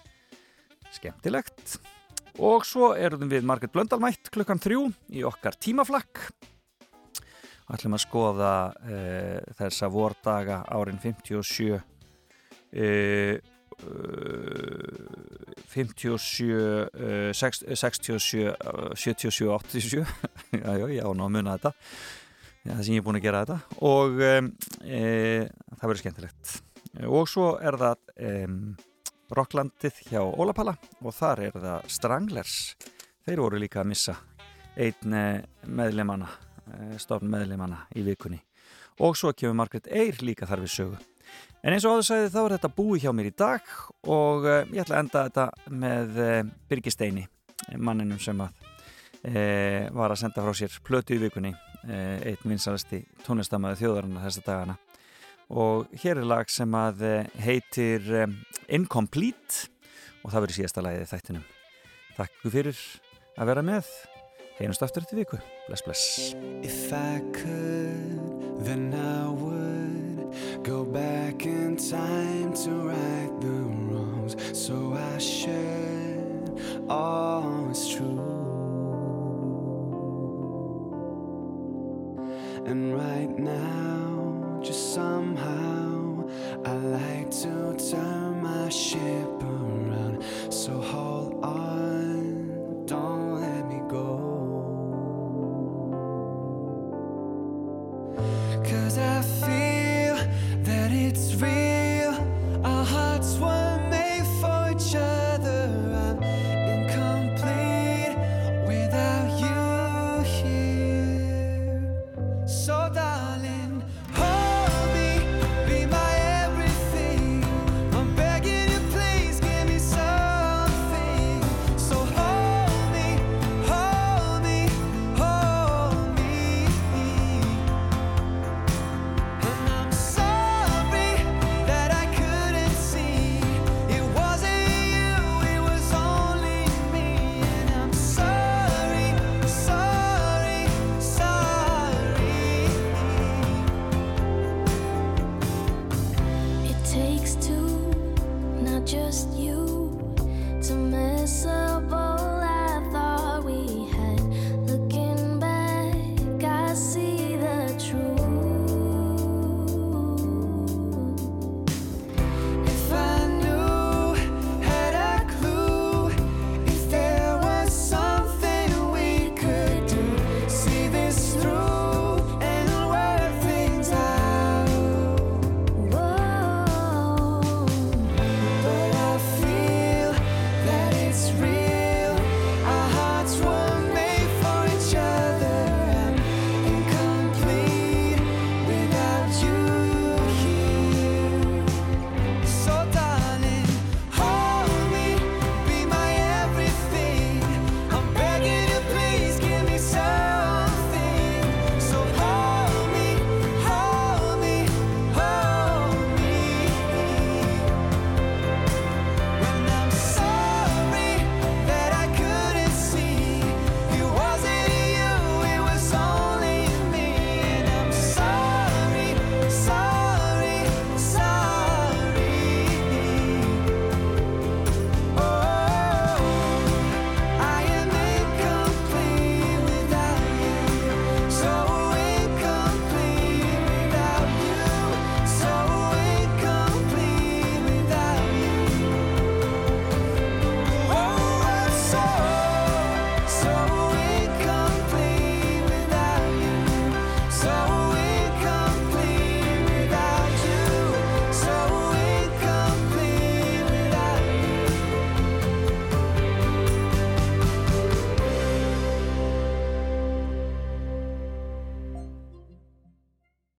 Skemmtilegt. Og svo erum við Marget Blöndalmætt klukkan þrjú í okkar tímaflakk. Og ætlum að skoða þessa vordaga árin 57 57 67 77 87 já, já, já, ná að muna þetta. Já, það sem ég er búin að gera þetta. Og e, það verður skemmtilegt. Og svo er það um, Rocklandið hjá Ólapalla og þar er það Stranglers. Þeir voru líka að missa einn meðlemanna stofn meðlemanna í vikunni. Og svo kemur Margaret Eyre líka þar við sögu En eins og áður sagði þá er þetta búið hjá mér í dag og uh, ég ætla að enda þetta með uh, Birgisteini, manninum sem að, uh, var að senda frá sér plötu í vikunni, einn vinsalasti tónlistamæði þjóðarinnar þessa dagana. Og hér er lag sem að heitir um, Incomplete og það verður síðasta lagið í þættinum. Takk fyrir að vera með. Heinust aftur þetta viku. Bless, bless. Go back in time to right the wrongs. So I should always true. And right now, just somehow, I like to turn my ship around. So hold on,